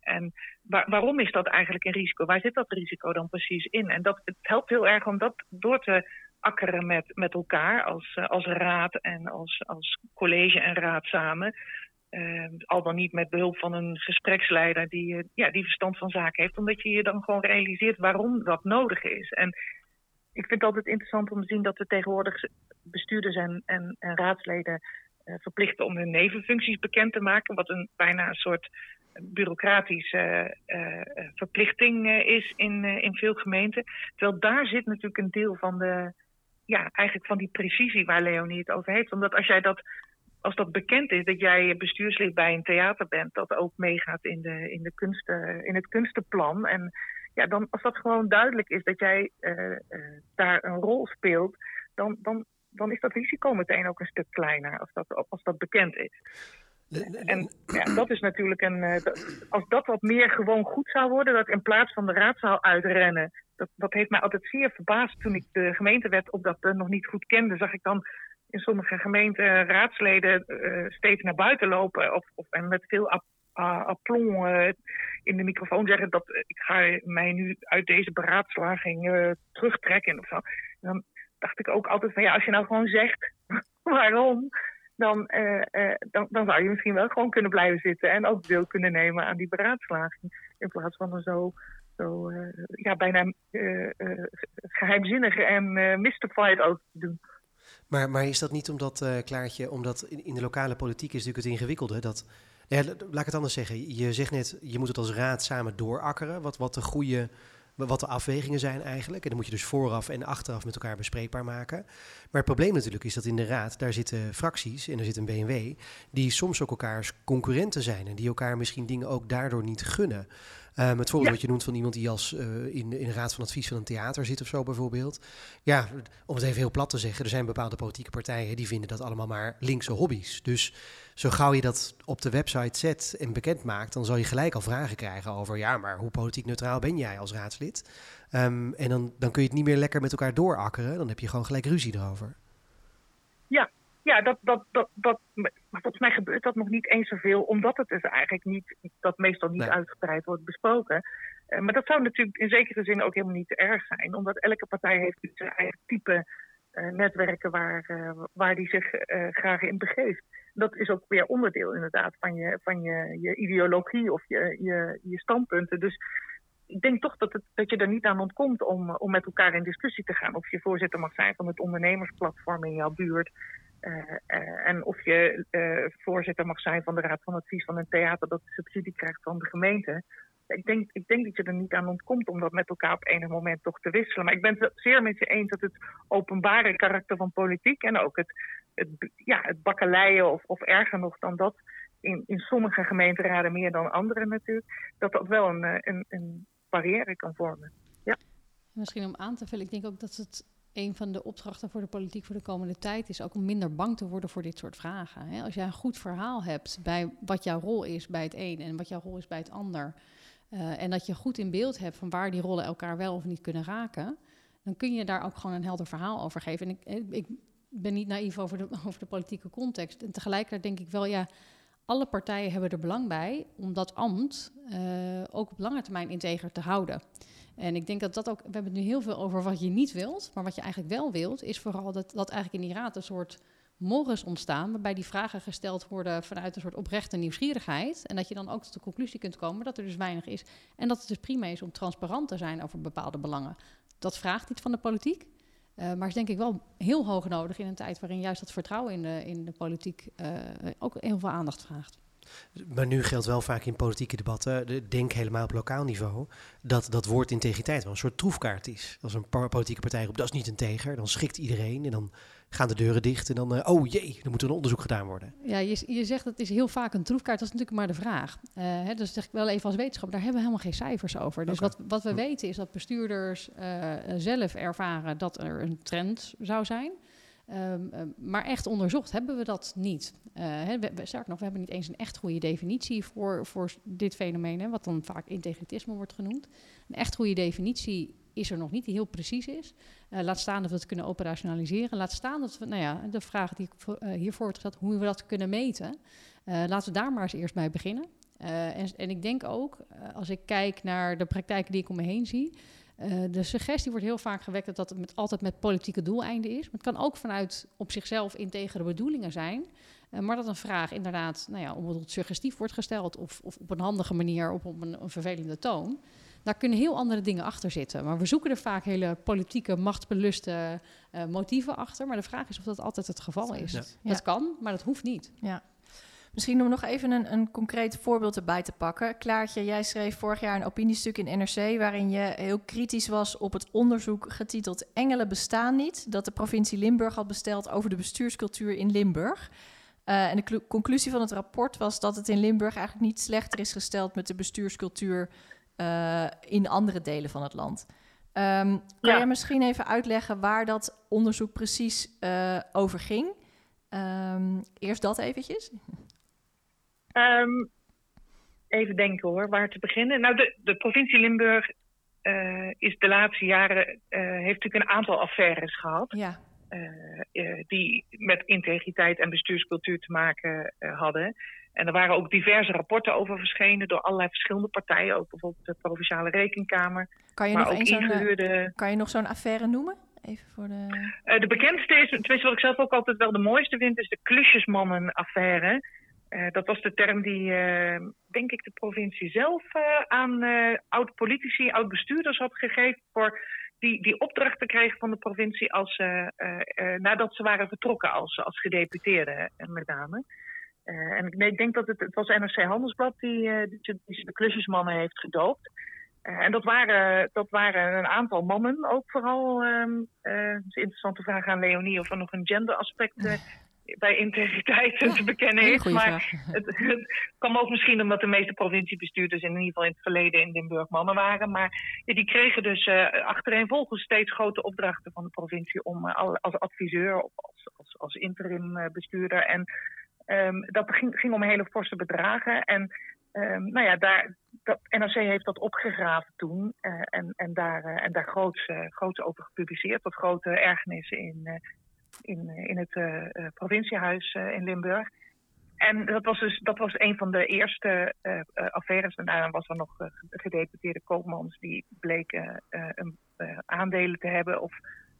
en waar, waarom is dat eigenlijk een risico? Waar zit dat risico dan precies in? En dat, het helpt heel erg om dat door te akkeren met, met elkaar als, als raad en als, als college en raad samen. Al dan niet met behulp van een gespreksleider die, ja, die verstand van zaken heeft. Omdat je je dan gewoon realiseert waarom dat nodig is. En ik vind het altijd interessant om te zien dat we tegenwoordig bestuurders en, en, en raadsleden uh, verplichten om hun nevenfuncties bekend te maken. Wat een bijna een soort bureaucratische verplichting is in, in veel gemeenten. Terwijl daar zit natuurlijk een deel van de, ja, eigenlijk van die precisie waar Leonie het over heeft. Omdat als jij dat als dat bekend is dat jij bestuurslid bij een theater bent, dat ook meegaat in, de, in, de kunsten, in het kunstenplan. En ja, dan, als dat gewoon duidelijk is dat jij uh, daar een rol speelt, dan, dan, dan is dat risico meteen ook een stuk kleiner als dat, als dat bekend is. En ja, dat is natuurlijk een. Uh, als dat wat meer gewoon goed zou worden, dat in plaats van de raadzaal uitrennen. Dat, dat heeft mij altijd zeer verbaasd toen ik de gemeentewet op dat nog niet goed kende. Zag ik dan in sommige gemeenten raadsleden uh, steeds naar buiten lopen. Of, of, en met veel aplomb uh, in de microfoon zeggen dat ik ga mij nu uit deze beraadslaging terugtrekken. Of zo. dan dacht ik ook altijd van ja, als je nou gewoon zegt waarom dan, dan, dan zou je misschien wel gewoon kunnen blijven zitten en ook deel kunnen nemen aan die beraadslaging. In plaats van er zo, zo ja, bijna geheimzinnig en mystified over te doen. Maar, maar is dat niet omdat, Klaartje, omdat in, in, de lokale politiek is natuurlijk het ingewikkelde dat. Laat ik het anders zeggen. Je zegt net, je moet het als raad samen doorakkeren. Wat, wat de goede wat de afwegingen zijn eigenlijk. En dan moet je dus vooraf en achteraf met elkaar bespreekbaar maken. Maar het probleem natuurlijk is dat in de raad, daar zitten fracties en er zit een BMW, die soms ook elkaars concurrenten zijn en die elkaar misschien dingen ook daardoor niet gunnen. Um, het voorbeeld wat je noemt van iemand die als uh, in, in de raad van advies van een theater zit of zo bijvoorbeeld. Ja, om het even heel plat te zeggen, er zijn bepaalde politieke partijen die vinden dat allemaal maar linkse hobby's. Dus zo gauw je dat op de website zet en bekend maakt, dan zal je gelijk al vragen krijgen over, ja, maar hoe politiek neutraal ben jij als raadslid? Um, en dan, dan kun je het niet meer lekker met elkaar doorakkeren, dan heb je gewoon gelijk ruzie erover. Ja, dat, dat, dat, dat, maar volgens mij gebeurt dat nog niet eens zoveel, omdat het dus eigenlijk niet, dat meestal niet uitgebreid wordt besproken. Uh, maar dat zou natuurlijk in zekere zin ook helemaal niet te erg zijn, omdat elke partij heeft dus zijn eigen type uh, netwerken waar, uh, waar die zich graag in begeeft. Dat is ook weer onderdeel inderdaad van je, van je, je ideologie of je, je, je standpunten. Dus ik denk toch dat, het, dat je er niet aan ontkomt om, om met elkaar in discussie te gaan. Of je voorzitter mag zijn van het ondernemersplatform in jouw buurt. Uh, uh, en of je uh, voorzitter mag zijn van de Raad van Advies van een theater dat subsidie krijgt van de gemeente. Ik denk, ik denk dat je er niet aan ontkomt om dat met elkaar op enig moment toch te wisselen. Maar ik ben het zeer met je eens dat het openbare karakter van politiek en ook het, het, ja, het bakkeleien of, of erger nog dan dat, in, in sommige gemeenteraden meer dan andere natuurlijk, dat dat wel een, een, een barrière kan vormen. Ja. Misschien om aan te vullen, ik denk ook dat het een van de opdrachten voor de politiek voor de komende tijd is ook om minder bang te worden voor dit soort vragen. Als jij een goed verhaal hebt bij wat jouw rol is bij het een en wat jouw rol is bij het ander. Uh, en dat je goed in beeld hebt van waar die rollen elkaar wel of niet kunnen raken, dan kun je daar ook gewoon een helder verhaal over geven. En ik, ik ben niet naïef over de, over de politieke context. En tegelijkertijd denk ik wel, ja, alle partijen hebben er belang bij om dat ambt uh, ook op lange termijn integer te houden. En ik denk dat dat ook, we hebben het nu heel veel over wat je niet wilt, maar wat je eigenlijk wel wilt, is vooral dat, dat eigenlijk in die raad een soort morgens ontstaan, waarbij die vragen gesteld worden vanuit een soort oprechte nieuwsgierigheid. En dat je dan ook tot de conclusie kunt komen dat er dus weinig is. En dat het dus prima is om transparant te zijn over bepaalde belangen. Dat vraagt iets van de politiek. Uh, maar is denk ik wel heel hoog nodig in een tijd waarin juist dat vertrouwen in de, in de politiek uh, ook heel veel aandacht vraagt. Maar nu geldt wel vaak in politieke debatten, denk helemaal op lokaal niveau, dat dat woord integriteit wel een soort troefkaart is. Als een politieke partij roept, dat is niet een teger, dan schikt iedereen en dan gaan de deuren dicht en dan, uh, oh jee, dan moet er een onderzoek gedaan worden. Ja, je, je zegt het is heel vaak een troefkaart, dat is natuurlijk maar de vraag. Uh, hè, dus zeg ik wel even als wetenschap, daar hebben we helemaal geen cijfers over. Dus okay. wat, wat we hm. weten is dat bestuurders uh, zelf ervaren dat er een trend zou zijn. Um, um, maar echt onderzocht hebben we dat niet. Uh, we, sterker nog, we hebben niet eens een echt goede definitie voor, voor dit fenomeen, hè, wat dan vaak integritisme wordt genoemd. Een echt goede definitie is er nog niet, die heel precies is. Uh, laat staan dat we het kunnen operationaliseren. Laat staan dat we, nou ja, de vraag die ik hiervoor heb gesteld, hoe we dat kunnen meten. laten we daar maar eens eerst bij beginnen. En, en, ik denk ook, als ik kijk naar de praktijken die ik om me heen zie, de suggestie wordt heel vaak gewekt dat het met, altijd met politieke doeleinden is. Maar het kan ook vanuit op zichzelf integere bedoelingen zijn. Maar dat een vraag inderdaad nou ja, onbedoeld suggestief wordt gesteld... of, of op een handige manier op een, een, vervelende toon. Daar kunnen heel andere dingen achter zitten. Maar we zoeken er vaak hele politieke, machtsbeluste uh, motieven achter. Maar de vraag is of dat altijd het geval is. Ja. Dat kan, maar dat hoeft niet. Ja. Misschien om nog even een, een concreet voorbeeld erbij te pakken. Klaartje, jij schreef vorig jaar een opiniestuk in NRC... waarin je heel kritisch was op het onderzoek getiteld... Engelen bestaan niet, dat de provincie Limburg had besteld over de bestuurscultuur in Limburg. en de conclusie van het rapport was dat het in Limburg eigenlijk niet slechter is gesteld met de bestuurscultuur in andere delen van het land. Um, kan je misschien even uitleggen waar dat onderzoek precies over ging? Um, eerst dat eventjes. Um, even denken hoor, waar te beginnen. Nou, de, de provincie Limburg uh, is de laatste jaren uh, heeft natuurlijk een aantal affaires gehad. Ja. Uh, die met integriteit en bestuurscultuur te maken hadden. En er waren ook diverse rapporten over verschenen door allerlei verschillende partijen. Ook bijvoorbeeld de Provinciale Rekenkamer. Kan je nog, ingehuurde... kan je nog zo'n affaire noemen? Even voor de... de bekendste is, tenminste wat ik zelf ook altijd wel de mooiste vind, is de Klusjesmannen-affaire. Uh, dat was de term die, uh, denk ik, de provincie zelf aan oud-politici, oud-bestuurders had gegeven. Voor die, die opdrachten kregen van de provincie als, nadat ze waren vertrokken als, als gedeputeerden, met name. En ik denk dat het, het was NRC Handelsblad die, die, die de klusjesmannen heeft gedoopt. en dat waren, dat waren een aantal mannen ook vooral. Ehm, het is een interessante vraag aan Leonie of er nog een genderaspect bij integriteit te bekennen heeft. Maar het, het, kwam ook misschien omdat de meeste provinciebestuurders in ieder geval in het verleden in Limburg mannen waren. Maar ja, die kregen dus uh, achtereenvolgens steeds grote opdrachten van de provincie om uh, als adviseur of als, als, als interim uh, bestuurder. En um, dat ging, ging om hele forse bedragen. En um, nou ja, daar, dat, NRC heeft dat opgegraven toen en, en daar, en daar groots, groots over gepubliceerd. Tot grote ergernissen in in, eh, in het provinciehuis in Limburg. En dat was dus dat was een van de eerste affaires. En daarna was er nog gedeputeerde koopmans die bleken aandelen te hebben of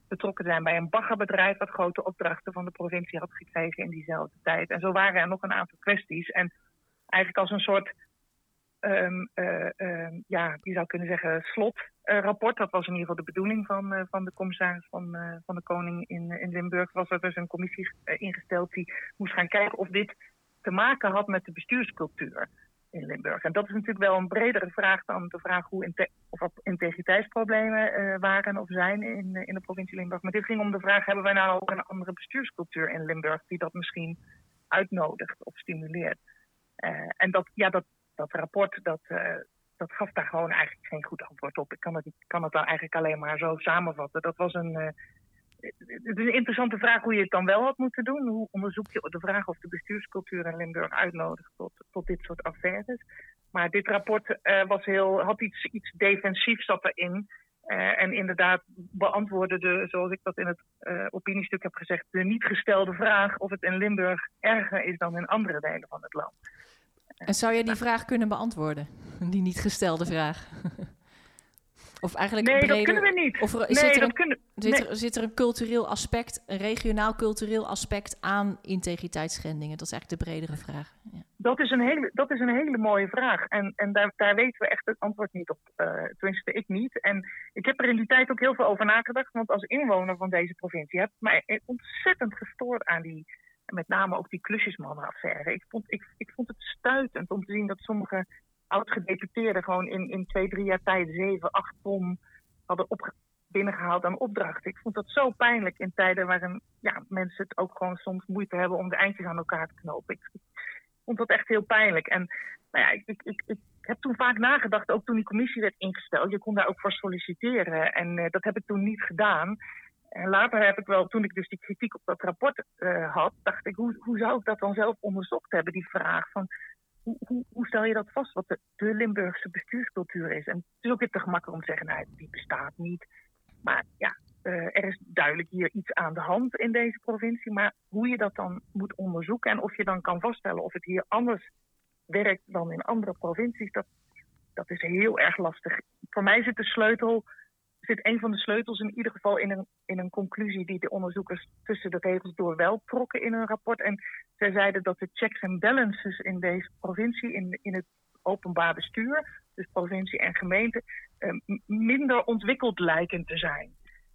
betrokken zijn bij een baggerbedrijf dat grote opdrachten van de provincie had gekregen in diezelfde tijd. En zo waren er nog een aantal kwesties. En eigenlijk als een soort um, uh, ja, je zou kunnen zeggen, slotrapport. dat was in ieder geval de bedoeling van, uh, van de commissaris van, uh, van de Koning in, in Limburg. Was er dus een commissie ingesteld die moest gaan kijken of dit te maken had met de bestuurscultuur in Limburg. En dat is natuurlijk wel een bredere vraag dan de vraag hoe inte integriteitsproblemen waren of zijn in, in de provincie Limburg. Maar dit ging om de vraag: hebben wij nou ook een andere bestuurscultuur in Limburg die dat misschien uitnodigt of stimuleert? en dat, ja, dat, dat rapport, dat, dat gaf daar gewoon eigenlijk geen goed antwoord op. Ik kan het, kan het dan eigenlijk alleen maar zo samenvatten. Dat was een, het is een interessante vraag hoe je het dan wel had moeten doen. Hoe onderzoek je de vraag of de bestuurscultuur in Limburg uitnodigt tot, tot dit soort affaires. Maar dit rapport uh, was heel, had iets, iets defensiefs zat erin. Uh, en inderdaad beantwoordde de, zoals ik dat in het uh, opiniestuk heb gezegd, de niet gestelde vraag of het in Limburg erger is dan in andere delen van het land. En zou je die vraag kunnen beantwoorden? Die niet gestelde vraag. Of eigenlijk nee, breder, dat kunnen we niet. Of er, zit, er een, kunnen, zit, er, zit, er, een cultureel aspect, een regionaal cultureel aspect aan integriteitsschendingen? Dat is eigenlijk de bredere vraag. Ja. Dat, is een hele, dat is een hele mooie vraag. En, en daar, daar weten we echt het antwoord niet op. Uh, tenminste, ik niet. En ik heb er in die tijd ook heel veel over nagedacht. Want als inwoner van deze provincie heb ik mij ontzettend gestoord aan die met name ook die klusjesmannenaffaire. Ik vond, ik, ik vond het stuitend om te zien dat sommige oud-gedeputeerden gewoon in, in twee, drie jaar tijd zeven, acht ton hadden op, binnengehaald aan opdrachten. Ik vond dat zo pijnlijk in tijden waarin ja, mensen het ook gewoon soms moeite hebben om de eindjes aan elkaar te knopen. Ik, vond dat echt heel pijnlijk. En nou ja, ik, ik, ik, heb toen vaak nagedacht, ook toen die commissie werd ingesteld. Je kon daar ook voor solliciteren. En uh, dat heb ik toen niet gedaan. En later heb ik wel, toen ik dus die kritiek op dat rapport uh, had, dacht ik, hoe, hoe zou ik dat dan zelf onderzocht hebben, die vraag van hoe, stel je dat vast, wat de, Limburgse bestuurscultuur is? En het is ook weer te gemakkelijk om te zeggen, nou, die bestaat niet. Maar ja, uh, er is duidelijk hier iets aan de hand in deze provincie. Maar hoe je dat dan moet onderzoeken en of je dan kan vaststellen of het hier anders werkt dan in andere provincies, dat, dat is heel erg lastig. Voor mij zit de sleutel zit een van de sleutels in ieder geval in een, in een conclusie die de onderzoekers tussen de regels door wel trokken in hun rapport. En zij zeiden dat de checks en balances in deze provincie, in, in het openbaar bestuur, dus provincie en gemeente, eh, minder ontwikkeld lijken te zijn.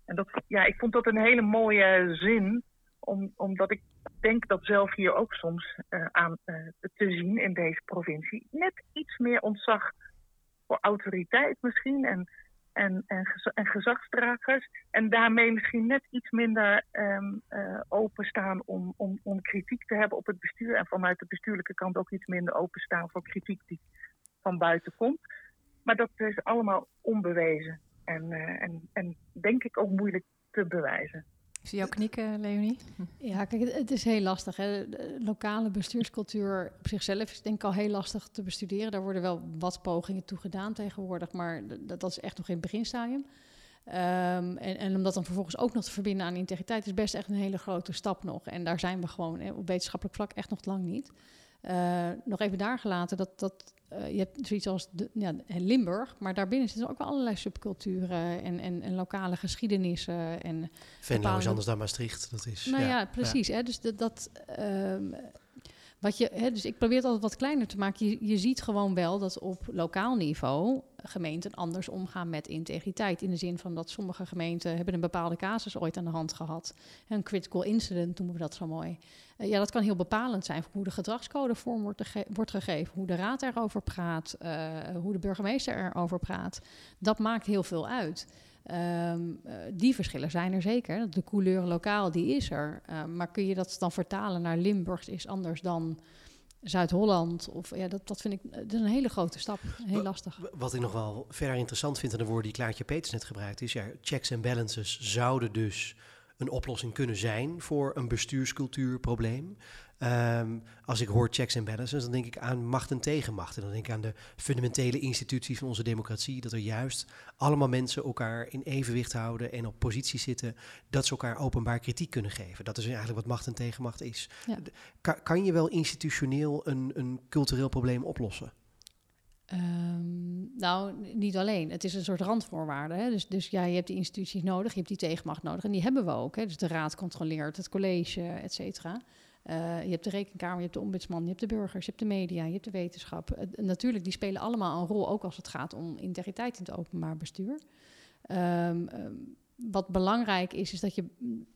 En dat, ja, ik vond dat een hele mooie zin, om, omdat ik denk dat zelf hier ook soms uh, aan uh, te zien in deze provincie net iets meer ontzag voor autoriteit misschien en en, en, en gezagsdragers. En daarmee misschien net iets minder um, uh, openstaan om, om, om kritiek te hebben op het bestuur. En vanuit de bestuurlijke kant ook iets minder openstaan voor kritiek die van buiten komt. Maar dat is allemaal onbewezen. En, uh, en, en denk ik ook moeilijk te bewijzen. Ik zie jou knikken, Leonie. Ja, kijk, het is heel lastig. Hè. De lokale bestuurscultuur op zichzelf is denk ik al heel lastig te bestuderen. Daar worden wel wat pogingen toe gedaan tegenwoordig, maar dat, dat is echt nog in het beginstadium. Um, en, en, om dat dan vervolgens ook nog te verbinden aan integriteit is best echt een hele grote stap nog. En daar zijn we gewoon hè, op wetenschappelijk vlak echt nog lang niet. Uh, nog even daar gelaten dat, dat uh, je hebt zoiets als de, ja, Limburg, maar daarbinnen zitten ook wel allerlei subculturen en, en, en lokale geschiedenissen. En Venlo bepaalde... is anders dan Maastricht. Dat is, nou ja, ja precies. Ja. Hè, dus dat, dat um, wat je, hè, dus ik probeer het altijd wat kleiner te maken. Je, je ziet gewoon wel dat op lokaal niveau gemeenten anders omgaan met integriteit. In de zin van dat sommige gemeenten hebben een bepaalde casus ooit aan de hand gehad. Een critical incident noemen we dat zo mooi. Uh, ja, dat kan heel bepalend zijn voor hoe de gedragscode vorm wordt, wordt gegeven, hoe de raad erover praat, uh, hoe de burgemeester erover praat. Dat maakt heel veel uit. Um, uh, die verschillen zijn er zeker. De couleur lokaal, die is er. Uh, maar kun je dat dan vertalen naar Limburgs is anders dan Zuid-Holland? Of ja, dat, dat vind ik dat is een hele grote stap. Heel lastig. Wat ik nog wel verder interessant vind aan de woorden die Klaartje Peters net gebruikt is, ja, checks en balances zouden dus een oplossing kunnen zijn voor een bestuurscultuurprobleem. Um, als ik hoor checks en balances, dan denk ik aan macht en tegenmacht. En dan denk ik aan de fundamentele instituties van onze democratie. Dat er juist allemaal mensen elkaar in evenwicht houden en op positie zitten. Dat ze elkaar openbaar kritiek kunnen geven. Dat is eigenlijk wat macht en tegenmacht is. Ja. Kan, kan, je wel institutioneel een, een cultureel probleem oplossen? Um, nou, niet alleen. Het is een soort randvoorwaarde. Hè? Dus, dus ja, je hebt die instituties nodig, je hebt die tegenmacht nodig. En die hebben we ook. Hè? Dus de raad controleert, het college, et cetera. Uh, je hebt de rekenkamer, je hebt de ombudsman, je hebt de burgers, je hebt de media, je hebt de wetenschap. Uh, natuurlijk, die spelen allemaal een rol, ook als het gaat om integriteit in het openbaar bestuur. Um, um, wat belangrijk is, is dat je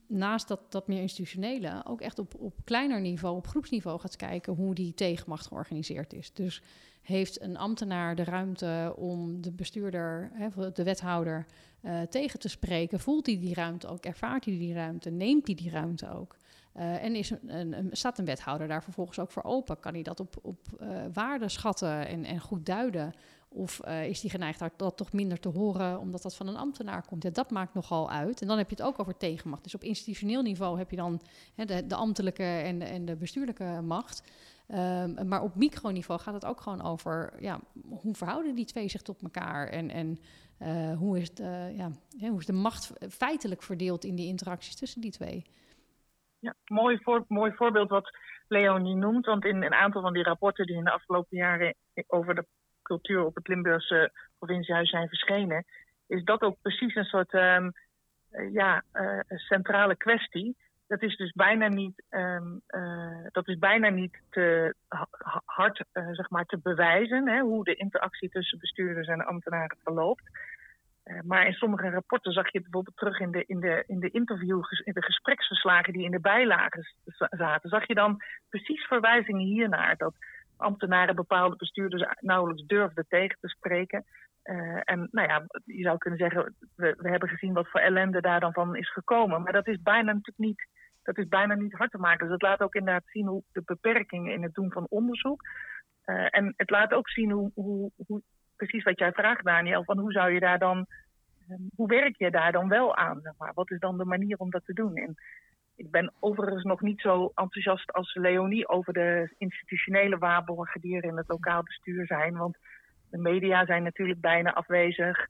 naast dat, dat meer institutionele ook echt op, op kleiner niveau, op groepsniveau gaat kijken hoe die tegenmacht georganiseerd is. Dus heeft een ambtenaar de ruimte om de bestuurder, hè, de wethouder, uh, tegen te spreken? Voelt hij die ruimte ook? Ervaart hij die ruimte? Neemt hij die ruimte ook? Uh, en is een, een, staat een wethouder daar vervolgens ook voor open? Kan hij dat op, op uh, waarde schatten en, en goed duiden? Of is die geneigd dat toch minder te horen omdat dat van een ambtenaar komt? Dat maakt nogal uit. En dan heb je het ook over tegenmacht. Dus op institutioneel niveau heb je dan de, de, ambtelijke en en de bestuurlijke macht. Um, maar op microniveau gaat het ook gewoon over ja, hoe verhouden die twee zich tot elkaar en, en uh, hoe, is de, ja, hoe is de macht feitelijk verdeeld in die interacties tussen die twee. Ja, mooi, voor, mooi voorbeeld wat Leonie noemt. Want in een aantal van die rapporten die in de afgelopen jaren over de cultuur op het Limburgse provinciehuis zijn verschenen, is dat ook precies een soort um, ja, uh, centrale kwestie. Dat is dus bijna niet, um, uh, dat is bijna niet te hard uh, zeg maar te bewijzen hè, hoe de interactie tussen bestuurders en ambtenaren verloopt. Uh, maar in sommige rapporten zag je bijvoorbeeld terug in de, in de, in de interviews, in de gespreksverslagen die in de bijlagen zaten. Zag je dan precies verwijzingen hiernaar dat ambtenaren bepaalde bestuurders nauwelijks durfden tegen te spreken. En nou ja, je zou kunnen zeggen, we, we, hebben gezien wat voor ellende daar dan van is gekomen. Maar dat is bijna natuurlijk niet, dat is bijna niet hard te maken. Dus het laat ook inderdaad zien hoe de beperkingen in het doen van onderzoek. Uh, en het laat ook zien hoe, hoe, hoe, precies wat jij vraagt, Daniel, van hoe zou je daar dan, um, hoe werk je daar dan wel aan? Maar? Wat is dan de manier om dat te doen? En ik ben overigens nog niet zo enthousiast als Leonie over de institutionele waarborgen die er in het lokaal bestuur zijn. Want de media zijn natuurlijk bijna afwezig.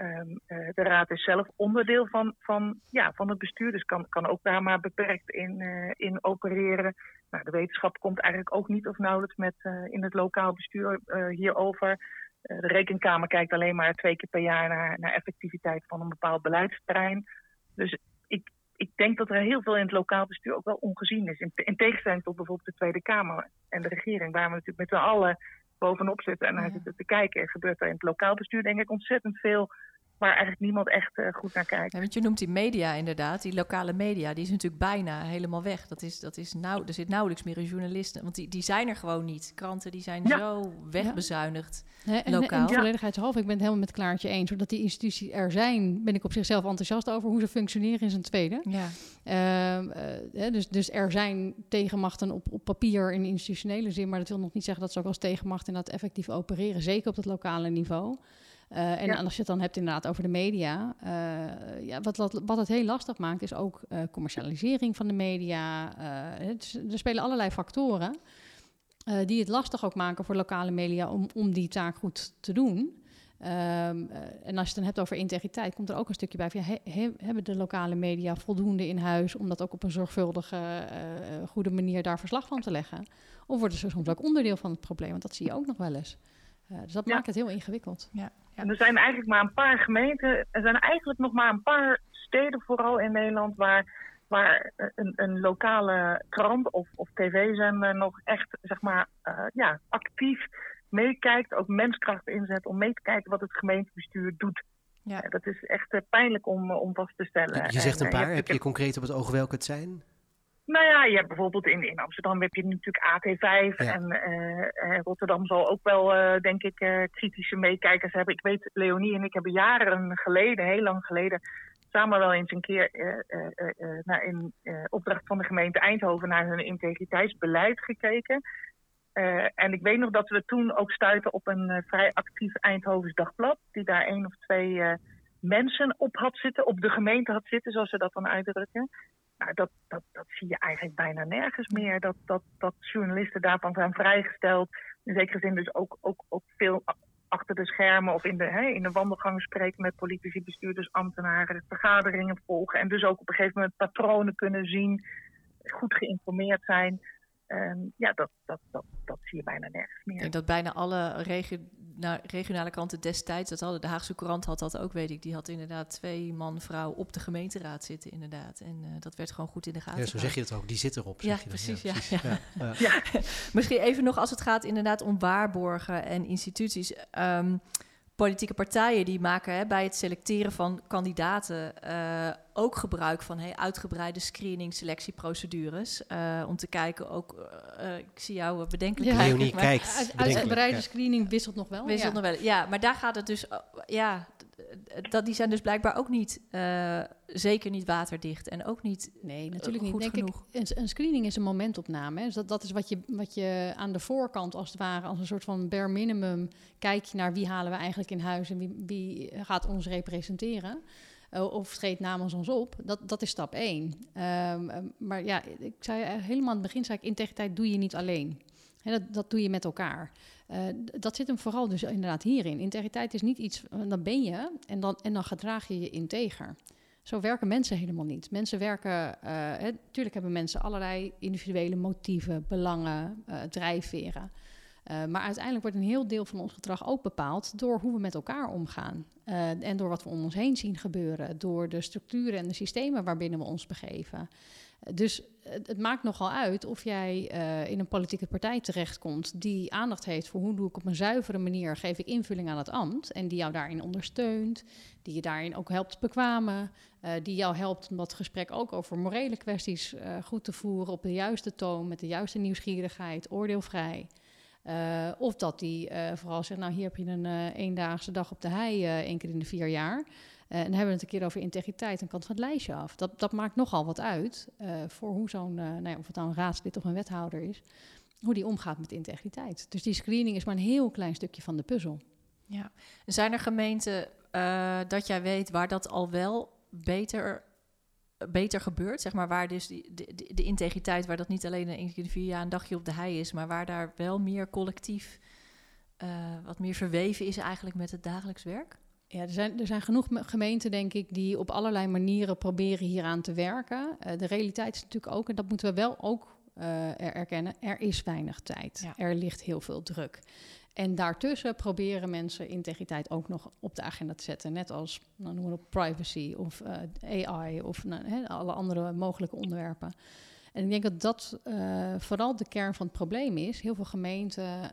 Um, uh, de raad is zelf onderdeel van, van, ja, van het bestuur, dus kan, kan ook daar maar beperkt in, uh, in opereren. Nou, de wetenschap komt eigenlijk ook niet of nauwelijks met, uh, in het lokaal bestuur hierover. de rekenkamer kijkt alleen maar twee keer per jaar naar, naar effectiviteit van een bepaald beleidsterrein. Dus ik, ik denk dat er heel veel in het lokaal bestuur ook wel ongezien is. In, in tegenstelling tot bijvoorbeeld de Tweede Kamer en de regering, waar we natuurlijk met z'n allen bovenop zitten en naar ja. zitten te kijken. Er gebeurt er in het lokaal bestuur denk ik ontzettend veel waar eigenlijk niemand echt goed naar kijkt. Ja, want je noemt die media inderdaad, die lokale media, die is natuurlijk bijna helemaal weg. Dat is, dat is nou, er zit nauwelijks meer een journalisten, want die, die zijn er gewoon niet. Kranten die zijn zo wegbezuinigd. Ja. En, lokaal. En, volledigheidshalve, ik ben het helemaal met Klaartje eens. Zodat die instituties er zijn, ben ik op zichzelf enthousiast over hoe ze functioneren in zijn tweede. Ja. Uh, dus, dus er zijn tegenmachten op, op papier in institutionele zin, maar dat wil nog niet zeggen dat ze ook als tegenmacht inderdaad effectief opereren, zeker op het lokale niveau. Uh, en als je het dan hebt inderdaad over de media, uh, ja, wat, wat, wat, het heel lastig maakt, is ook uh, commercialisering van de media. Het, er spelen allerlei factoren die het lastig ook maken voor lokale media om, om die taak goed te doen. Um, en als je het dan hebt over integriteit, komt er ook een stukje bij van ja, he, hebben de lokale media voldoende in huis om dat ook op een zorgvuldige, goede manier daar verslag van te leggen? Of worden ze soms ook onderdeel van het probleem? Want dat zie je ook nog wel eens. Dus dat maakt het heel ingewikkeld. Ja. En er zijn eigenlijk maar een paar gemeenten, er zijn eigenlijk nog maar een paar steden vooral in Nederland waar, waar een, een lokale krant of, of tv-zender nog echt zeg maar, uh, ja, actief meekijkt, ook menskracht inzet om mee te kijken wat het gemeentebestuur doet. Ja. dat is echt uh, pijnlijk om, om vast te stellen. Je zegt een paar, heb je concreet op het oog welke het zijn? Nou ja, je hebt bijvoorbeeld in, in Amsterdam heb je natuurlijk AT5 en uh, Rotterdam zal ook wel, uh, denk ik, kritische meekijkers hebben. Ik weet, Leonie en ik hebben jaren geleden, heel lang geleden, samen wel eens een keer naar in opdracht van de gemeente Eindhoven naar hun integriteitsbeleid gekeken. en ik weet nog dat we toen ook stuiten op een vrij actief Eindhovens dagblad, die daar één of twee mensen op had zitten, op de gemeente had zitten, zoals ze dat dan uitdrukken. Nou, dat, dat, dat zie je eigenlijk bijna nergens meer. Dat, dat, dat journalisten daarvan zijn vrijgesteld. In zekere zin dus ook, ook, ook veel achter de schermen of in de, hè, in de wandelgangen spreken met politici, bestuurders, ambtenaren, vergaderingen volgen. En dus ook op een gegeven moment patronen kunnen zien, goed geïnformeerd zijn. Ja, dat, dat, dat, dat zie je bijna nergens meer. Denk dat bijna alle regio nou, regionale kranten destijds dat hadden. De Haagse Courant had dat ook, weet ik. Die had inderdaad twee man-vrouw op de gemeenteraad zitten, inderdaad. En uh, dat werd gewoon goed in de gaten. Ja, zo zeg je het ook. Die zit erop. Ja, precies. Ja, precies. Ja, ja. ja. Misschien even nog als het gaat inderdaad om waarborgen en instituties. Um, politieke partijen die maken hè, bij het selecteren van kandidaten uh, ook gebruik van hey, uitgebreide screening, selectieprocedures. Uh, om te kijken ook, uh, ik zie jou bedenkelijk ja, Leonie kijkt. Uitgebreide screening wisselt nog wel. Wisselt ja. nog wel, ja. Maar daar gaat het dus, ja, dat, die zijn dus blijkbaar ook niet, uh, zeker niet waterdicht en ook niet Nee, natuurlijk niet. Denk genoeg. Ik, een, een, screening is een momentopname. Hè. Dus dat, dat is wat je, wat je aan de voorkant als het ware, als een soort van bare minimum, kijk je naar wie halen we eigenlijk in huis en wie, wie gaat ons representeren. Uh, of treedt namens ons op. Dat, dat is stap één. Um, maar ja, ik zei helemaal aan het begin, zei ik, integriteit doe je niet alleen. Dat, dat doe je met elkaar. Uh, dat zit hem vooral dus inderdaad hierin. Integriteit is niet iets, uh, dan ben je en dan, en dan gedraag je je integer. Zo werken mensen helemaal niet. Mensen werken, natuurlijk uh, hebben mensen allerlei individuele motieven, belangen, drijfveren. maar uiteindelijk wordt een heel deel van ons gedrag ook bepaald door hoe we met elkaar omgaan. en door wat we om ons heen zien gebeuren. Door de structuren en de systemen waarbinnen we ons begeven. Dus het maakt nogal uit of jij uh, in een politieke partij terechtkomt die aandacht heeft voor hoe doe ik op een zuivere manier, geef ik invulling aan het ambt en die jou daarin ondersteunt, die je daarin ook helpt bekwamen, uh, die jou helpt om dat gesprek ook over morele kwesties uh, goed te voeren op de juiste toon, met de juiste nieuwsgierigheid, oordeelvrij. of dat die vooral zegt, nou hier heb je een eendaagse dag op de hei één keer in de vier jaar. Uh, en dan hebben we het een keer over integriteit, dan kan het van het lijstje af. Dat, dat maakt nogal wat uit uh, voor hoe zo'n, uh, nou ja, of het nou een raadslid of een wethouder is, hoe die omgaat met integriteit. Dus die screening is maar een heel klein stukje van de puzzel. Ja, zijn er gemeenten dat jij weet waar dat al wel beter, beter gebeurt? Zeg maar waar dus die, de, integriteit, waar dat niet alleen een keer vier jaar een dagje op de hei is, maar waar daar wel meer collectief, wat meer verweven is eigenlijk met het dagelijks werk? Ja, er zijn, er zijn genoeg gemeenten, denk ik, die op allerlei manieren proberen hieraan te werken. Uh, de realiteit is natuurlijk ook, en dat moeten we wel ook uh, erkennen, er is weinig tijd. Ja. Er ligt heel veel druk. En daartussen proberen mensen integriteit ook nog op de agenda te zetten. Net als nou, noemen we privacy of uh, AI of nou, he, alle andere mogelijke onderwerpen. En ik denk dat dat uh, vooral de kern van het probleem is. Heel veel gemeenten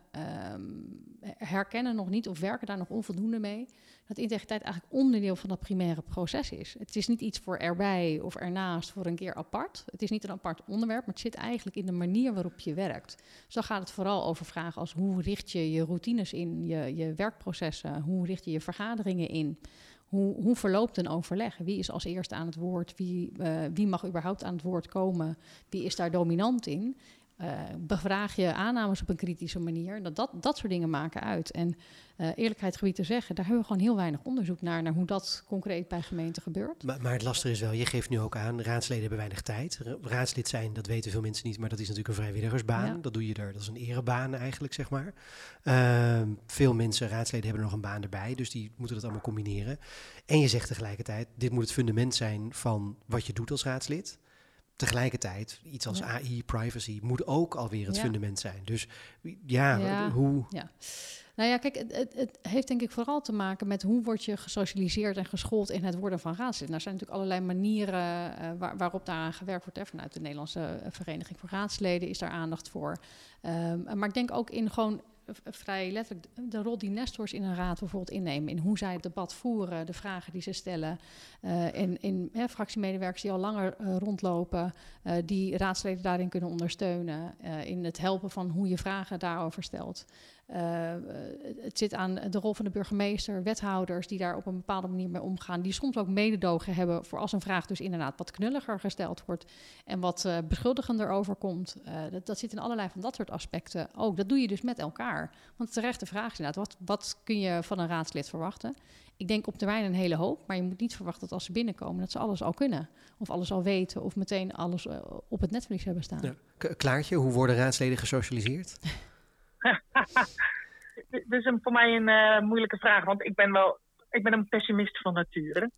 um, herkennen nog niet of werken daar nog onvoldoende mee. Dat integriteit eigenlijk onderdeel van dat primaire proces is. Het is niet iets voor erbij of ernaast voor een keer apart. Het is niet een apart onderwerp, maar het zit eigenlijk in de manier waarop je werkt. Dus dan gaat het vooral over vragen als hoe richt je je routines in, je, je werkprocessen, hoe richt je je vergaderingen in. Hoe, hoe verloopt een overleg? Wie is als eerste aan het woord? Wie, uh, wie mag überhaupt aan het woord komen? Wie is daar dominant in? Uh, bevraag je aannames op een kritische manier. Dat, dat, dat soort dingen maken uit. En uh, eerlijkheid gebied te zeggen, daar hebben we gewoon heel weinig onderzoek naar, naar hoe dat concreet bij gemeenten gebeurt. Maar, maar het lastige is wel, je geeft nu ook aan, raadsleden hebben weinig tijd. Raadslid zijn, dat weten veel mensen niet, maar dat is natuurlijk een vrijwilligersbaan. Dat doe je er, dat is een erebaan eigenlijk, zeg maar. Uh, veel mensen, raadsleden, hebben nog een baan erbij, dus die moeten dat allemaal combineren. En je zegt tegelijkertijd, dit moet het fundament zijn van wat je doet als raadslid tegelijkertijd, iets als AI, privacy, moet ook alweer het fundament zijn. Dus ja, ja, hoe... Ja. Nou ja, kijk, het, het, heeft denk ik vooral te maken met hoe word je gesocialiseerd en geschoold in het worden van raadslid. Nou, er zijn natuurlijk allerlei manieren uh, waar, waarop daaraan gewerkt wordt. Hè. Vanuit de Nederlandse eh, Vereniging voor Raadsleden is daar aandacht voor. Um, maar ik denk ook in gewoon vrij letterlijk de rol die nestors in een raad bijvoorbeeld innemen. In hoe zij het debat voeren, de vragen die ze stellen. Uh, in in hè, fractiemedewerkers die al langer uh, rondlopen, uh, die raadsleden daarin kunnen ondersteunen. in het helpen van hoe je vragen daarover stelt. Uh, het zit aan de rol van de burgemeester, wethouders die daar op een bepaalde manier mee omgaan. Die soms ook mededogen hebben voor als een vraag dus inderdaad wat knulliger gesteld wordt en wat uh, beschuldigender overkomt. Uh, dat, dat zit in allerlei van dat soort aspecten ook. Dat doe je dus met elkaar. Want terecht de vraag is inderdaad, wat, wat kun je van een raadslid verwachten? Ik denk op termijn een hele hoop, maar je moet niet verwachten dat als ze binnenkomen dat ze alles al kunnen. Of alles al weten of meteen alles op het netvlies hebben staan. Ja. Klaartje, hoe worden raadsleden gesocialiseerd? Dit is een, voor mij een uh, moeilijke vraag, want ik ben wel ik ben een pessimist van nature.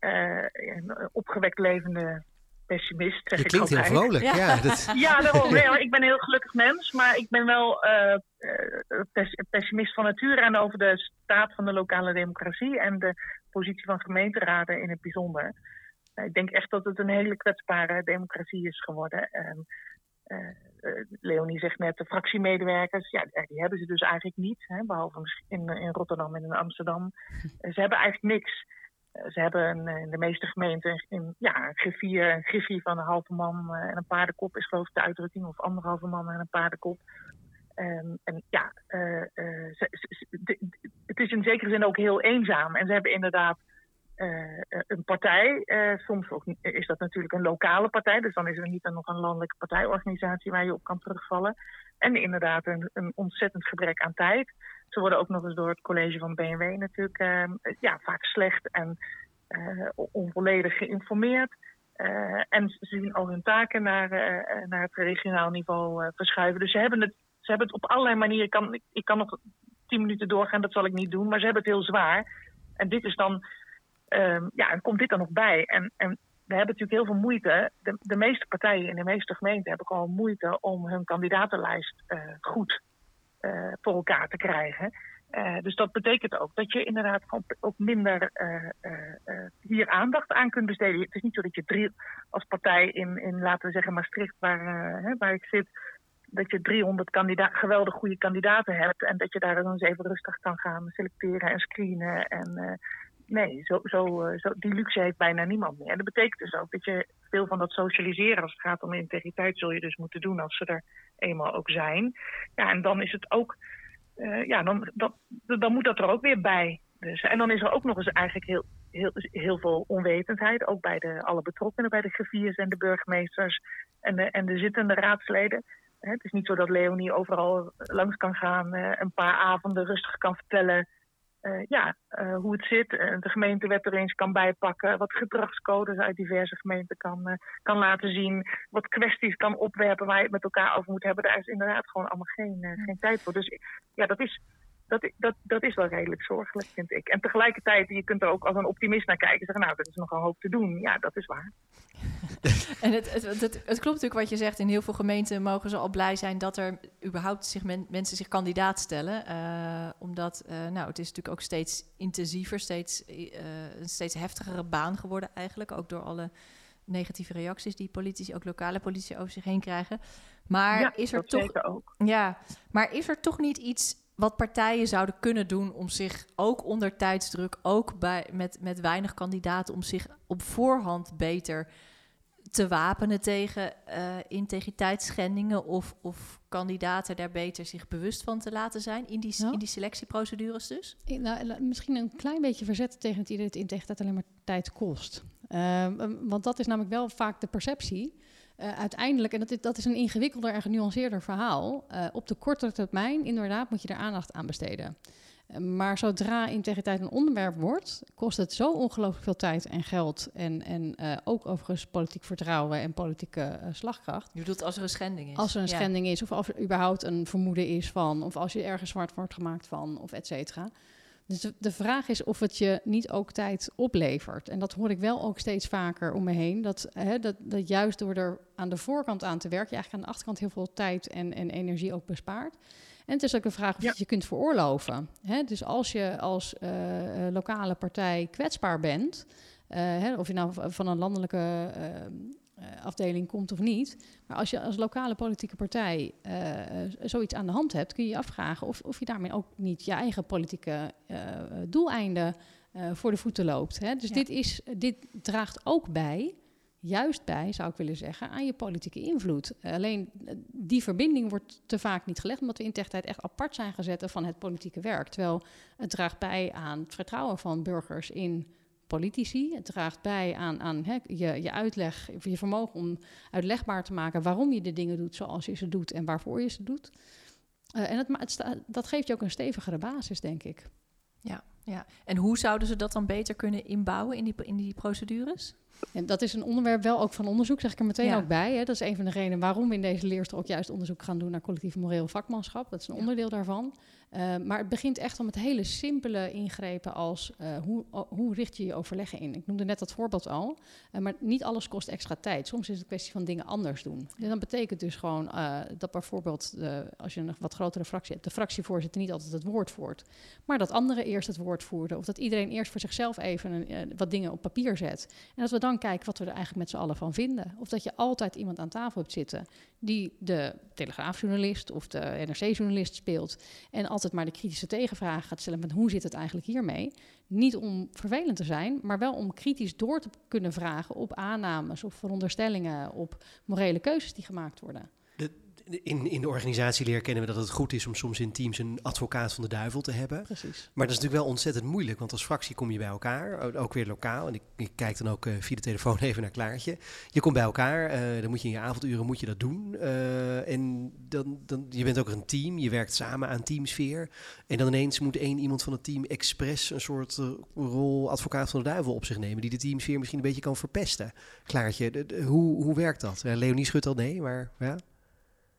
Uh, een opgewekt levende pessimist. Zeg Je klinkt ik heel vrolijk. Ja, ja, dat... ja daarom. Nee, ik ben een heel gelukkig mens, maar ik ben wel uh, pessimist van nature en over de staat van de lokale democratie en de positie van gemeenteraden in het bijzonder. ik denk echt dat het een hele kwetsbare democratie is geworden. Uh, Leonie zegt net, de fractiemedewerkers, ja, die hebben ze dus eigenlijk niet. Hè, behalve in, in Rotterdam en in Amsterdam. Uh, ze hebben eigenlijk niks. Ze hebben een, in de meeste gemeenten een, ja, een griffier, een griffie van een halve man en een paardenkop is geloof ik de uitdrukking. Of anderhalve man en een paardenkop. Um, en ja, ze, ze, de, het is in zekere zin ook heel eenzaam. En ze hebben inderdaad uh, een partij. Uh, soms ook, is dat natuurlijk een lokale partij, dus dan is er niet dan nog een landelijke partijorganisatie waar je op kan terugvallen. En inderdaad een, een ontzettend gebrek aan tijd. Ze worden ook nog eens door het college van BNW natuurlijk uh, ja, vaak slecht en onvolledig geïnformeerd. en ze zien al hun taken naar, naar het regionaal niveau verschuiven. Dus ze hebben, het, ze hebben het op allerlei manieren. Ik kan, ik kan nog tien minuten doorgaan, dat zal ik niet doen, maar ze hebben het heel zwaar. En dit is dan Um, ja, en komt dit er nog bij? En, en we hebben natuurlijk heel veel moeite. De, de, meeste partijen in de meeste gemeenten hebben gewoon moeite om hun kandidatenlijst uh, goed uh, voor elkaar te krijgen. Uh, dus dat betekent ook dat je inderdaad ook minder hier aandacht aan kunt besteden. Het is niet zo dat je drie als partij in, in laten we zeggen Maastricht, waar, waar ik zit, dat je 300 kandidaat, geweldig goede kandidaten hebt en dat je daar dan eens even rustig kan gaan selecteren en screenen en nee, zo, zo, eh, zo, die luxe heeft bijna niemand meer. En dat betekent dus ook dat je veel van dat socialiseren, als het gaat om integriteit, zul je dus moeten doen als ze er eenmaal ook zijn. Ja, en dan is het ook, uh, ja, dan, dan, dan moet dat er ook weer bij. Dus, en dan is er ook nog eens eigenlijk heel, heel, heel veel onwetendheid, ook bij de, alle betrokkenen, bij de griffiers en de burgemeesters en de, en de zittende raadsleden. Het is niet zo dat Leonie overal langs kan gaan, uh, een paar avonden rustig kan vertellen ja, uh, hoe het zit. Uh, de gemeentewet er eens kan bijpakken. Wat gedragscodes uit diverse gemeenten kan, kan laten zien. Wat kwesties kan opwerpen waar je het met elkaar over moet hebben. Daar is inderdaad gewoon allemaal geen, geen tijd voor. Dus ja, dat is, dat, dat, dat is wel redelijk zorgelijk, vind ik. En tegelijkertijd, je kunt er ook als een optimist naar kijken en zeggen, nou, er is nog een hoop te doen. Ja, dat is waar. en het, het, het, het, klopt natuurlijk wat je zegt. In heel veel gemeenten mogen ze al blij zijn dat er überhaupt zich mensen zich kandidaat stellen. Uh, omdat, uh, nou, het is natuurlijk ook steeds intensiever, steeds, uh, een steeds heftigere baan geworden eigenlijk. Ook door alle negatieve reacties die politici, ook lokale politici, over zich heen krijgen. Maar Ja, is er toch. ook. Ja, maar is er toch niet iets wat partijen zouden kunnen doen om zich ook onder tijdsdruk, ook bij, met, met weinig kandidaten, om zich op voorhand beter te wapenen tegen eh, integriteitsschendingen of, of kandidaten daar beter zich bewust van te laten zijn in die, in die selectieprocedures dus? Ik- Nou, misschien een klein beetje verzetten tegen het idee dat integriteit alleen maar tijd kost. Ehm, um, want dat is namelijk wel vaak de perceptie. Eh, uiteindelijk, en dat is, dat is een ingewikkelder en genuanceerder verhaal. eh, op de korte termijn, inderdaad, moet je er aandacht aan besteden. Eh, maar zodra integriteit een onderwerp wordt, kost het zo ongelooflijk veel tijd en geld. En, en ook overigens politiek vertrouwen en politieke slagkracht. Je bedoelt als er een schending is. Als er een Ja. schending is, of als er überhaupt een vermoeden is van, of als je ergens zwart wordt gemaakt van, of et cetera. Dus de, de vraag is of het je niet ook tijd oplevert. En dat hoor ik wel ook steeds vaker om me heen. Dat, hè, dat, dat juist door er aan de voorkant aan te werken, je eigenlijk aan de achterkant heel veel tijd en, en energie ook bespaart. En het is ook een vraag of Ja. je je kunt veroorloven. Hè? Dus als je als eh, eh, lokale partij kwetsbaar bent, eh, hè, of je nou van een landelijke eh, afdeling komt of niet. Maar als je als lokale politieke partij eh, zoiets aan de hand hebt, kun je je afvragen of, of je daarmee ook niet je eigen politieke eh, doeleinden voor de voeten loopt. Hè? Dus Ja. dit, is, dit draagt ook bij, juist bij, zou ik willen zeggen, aan je politieke invloed. Alleen die verbinding wordt te vaak niet gelegd, omdat we in tijd echt apart zijn gezet van het politieke werk. Terwijl het draagt bij aan het vertrouwen van burgers in politici. Het draagt bij aan, aan hè, je, je uitleg, je vermogen om uitlegbaar te maken waarom je de dingen doet zoals je ze doet en waarvoor je ze doet. Eh, en het, dat geeft je ook een stevigere basis, denk ik. Ja, ja. En hoe zouden ze dat dan beter kunnen inbouwen in die, in die procedures? En dat is een onderwerp wel ook van onderzoek, zeg ik er meteen Ja. ook bij. Hè. Dat is een van de redenen waarom we in deze leerstel ook juist onderzoek gaan doen naar collectief moreel vakmanschap. Dat is een Ja. onderdeel daarvan. Eh, maar het begint echt al met hele simpele ingrepen als eh, hoe, hoe richt je je overleggen in. Ik noemde net dat voorbeeld al. Eh, maar niet alles kost extra tijd. Soms is het kwestie van dingen anders doen. En dat betekent dus gewoon dat bijvoorbeeld, als je een wat grotere fractie hebt, de fractievoorzitter niet altijd het woord voert. Maar dat anderen eerst het woord voerden. Of dat iedereen eerst voor zichzelf even wat dingen op papier zet. En dat we dan kijken wat we er eigenlijk met z'n allen van vinden. Of dat je altijd iemand aan tafel hebt zitten die de Telegraafjournalist of de NRC-journalist speelt. En altijd maar de kritische tegenvraag gaat stellen met hoe zit het eigenlijk hiermee. Niet om vervelend te zijn, maar wel om kritisch door te kunnen vragen op aannames, op veronderstellingen, op morele keuzes die gemaakt worden. In, in de organisatieleer kennen we dat het goed is om soms in teams een advocaat van de duivel te hebben. Precies. Maar dat is natuurlijk wel ontzettend moeilijk, want als fractie kom je bij elkaar, ook weer lokaal. En ik, ik kijk dan ook eh, via de telefoon even naar Klaartje. Je komt bij elkaar, eh, dan moet je in je avonduren moet je dat doen. Eh, en dan, dan, je bent ook een team, je werkt samen aan teamsfeer. En dan ineens moet één iemand van het team expres een soort rol advocaat van de duivel op zich nemen, die de teamsfeer misschien een beetje kan verpesten. Klaartje, de- de- hoe, hoe werkt dat? Leonie schudt al nee, maar ja.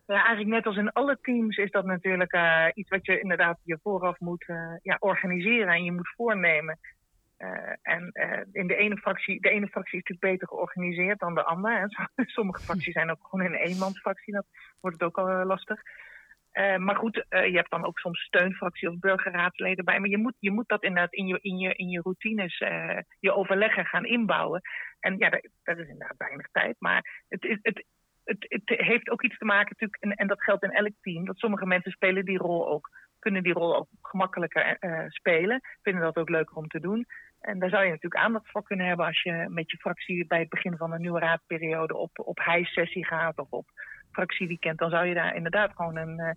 Ja, eigenlijk net als in alle teams is dat natuurlijk eh, iets wat je inderdaad je vooraf moet eh, ja, organiseren en je moet voornemen. Eh, en eh, in de ene fractie, de ene fractie is natuurlijk beter georganiseerd dan de andere. Sommige fracties zijn ook gewoon een eenmansfractie, dat wordt het ook al eh, lastig. Eh, maar goed, eh, je hebt dan ook soms steunfractie of burgerraadsleden bij. Maar je moet, je moet dat inderdaad in je, in je, in je routines, eh, je overleggen gaan inbouwen. En ja, dat, dat is inderdaad weinig tijd. Maar het, is- het, het, heeft ook iets te maken natuurlijk, en, en dat geldt in elk team, dat sommige mensen spelen die rol ook, kunnen die rol ook gemakkelijker eh, spelen, vinden dat ook leuker om te doen. En daar zou je natuurlijk aandacht voor kunnen hebben als je met je fractie bij het begin van een nieuwe raadperiode op, op high-sessie gaat of op fractieweekend. Dan zou je daar inderdaad gewoon een, eh,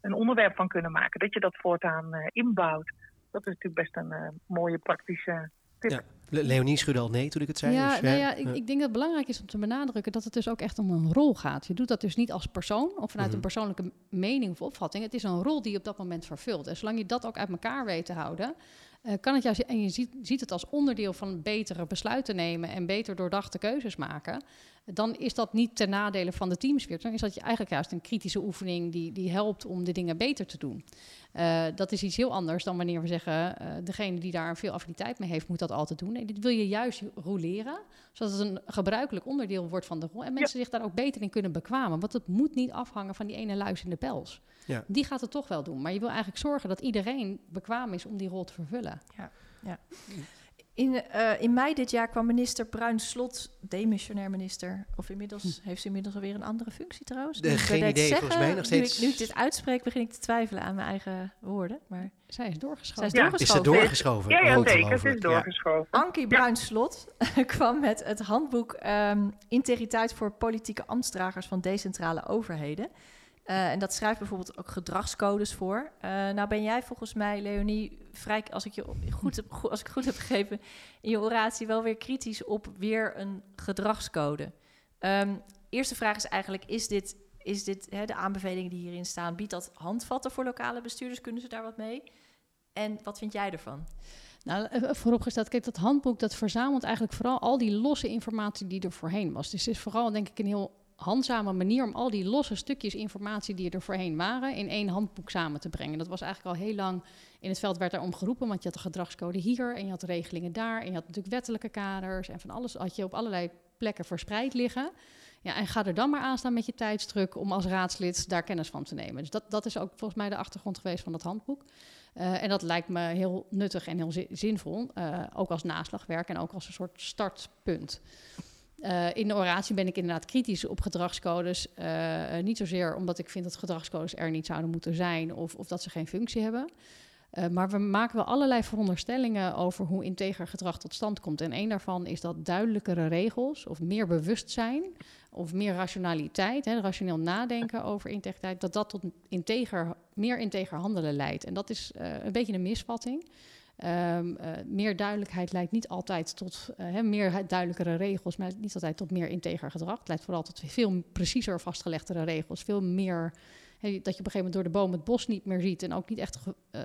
een onderwerp van kunnen maken, dat je dat voortaan eh, inbouwt. Dat is natuurlijk best een eh, mooie praktische tip. ja. Le- Leonie schudde al nee toen ik het zei. Ja, dus, nou ja, ik, ik denk dat het belangrijk is om te benadrukken dat het dus ook echt om een rol gaat. Je doet dat dus niet als persoon of vanuit Mhm. een persoonlijke mening of opvatting. Het is een rol die je op dat moment vervult. En zolang je dat ook uit elkaar weet te houden, eh, kan het juist, en je ziet, ziet het als onderdeel van betere besluiten nemen en beter doordachte keuzes maken, dan is dat niet ten nadele van de teamsfeer. Dan is dat je eigenlijk juist een kritische oefening die, die helpt om de dingen beter te doen. Eh, dat is iets heel anders dan wanneer we zeggen, eh, degene die daar veel affiniteit mee heeft, moet dat altijd doen. Nee, dit wil je juist roleren, zodat het een gebruikelijk onderdeel wordt van de rol. En mensen zich daar ook beter in kunnen bekwamen. Want het moet niet afhangen van die ene luis in de pels. Ja. Die gaat het toch wel doen. Maar je wil eigenlijk zorgen dat iedereen bekwaam is om die rol te vervullen. In, uh, in mei dit jaar kwam minister Bruin Slot, demissionair minister. Of inmiddels hm. heeft ze inmiddels alweer een andere functie trouwens. De, geen idee, zeggen, volgens mij nog steeds. Nu ik, nu ik, dit uitspreek, begin ik te twijfelen aan mijn eigen woorden. Maar zij is doorgeschoven. Zij is doorgeschoven. Is ze doorgeschoven? Ja, ja zeker. Ze is doorgeschoven. Ja. Ankie Bruin Slot kwam met het handboek um, Integriteit voor politieke ambtsdragers van decentrale overheden. Uh, en dat schrijft bijvoorbeeld ook gedragscodes voor. Uh, nou ben jij volgens mij, Leonie, vrij, als ik je goed heb, als ik goed heb begrepen, in je oratie wel weer kritisch op weer een gedragscode. Um, eerste vraag is eigenlijk: is dit, is dit hè, de aanbevelingen die hierin staan, biedt dat handvatten voor lokale bestuurders? Kunnen ze daar wat mee? En wat vind jij ervan? Nou, eh, vooropgesteld, kijk, dat handboek dat verzamelt eigenlijk vooral al die losse informatie die er voorheen was. Dus het is vooral, denk ik, een heel handzame manier om al die losse stukjes informatie die er voorheen waren in één handboek samen te brengen. Dat was eigenlijk al heel lang in het veld werd daarom geroepen, want je had de gedragscode hier en je had regelingen daar en je had natuurlijk wettelijke kaders en van alles had je op allerlei plekken verspreid liggen. Ja, en ga er dan maar aan staan met je tijdsdruk om als raadslid daar kennis van te nemen. Dus dat, dat is ook volgens mij de achtergrond geweest van dat handboek. Uh, en dat lijkt me heel nuttig en heel zinvol, uh, ook als naslagwerk en ook als een soort startpunt. Uh, in de oratie ben ik inderdaad kritisch op gedragscodes. Uh, niet zozeer omdat ik vind dat gedragscodes er niet zouden moeten zijn of, of dat ze geen functie hebben. Uh, maar we maken wel allerlei veronderstellingen over hoe integer gedrag tot stand komt. En een daarvan is dat duidelijkere regels of meer bewustzijn of meer rationaliteit, hè, rationeel nadenken over integriteit, dat dat tot integer, meer integer handelen leidt. En dat is een beetje een misvatting. Um, uh, meer duidelijkheid leidt niet altijd tot uh, meer duidelijkere regels, maar niet altijd tot meer integer gedrag. Het leidt vooral tot veel preciezer vastgelegdere regels. Veel meer dat je op een gegeven moment door de boom het bos niet meer ziet en ook niet echt uh,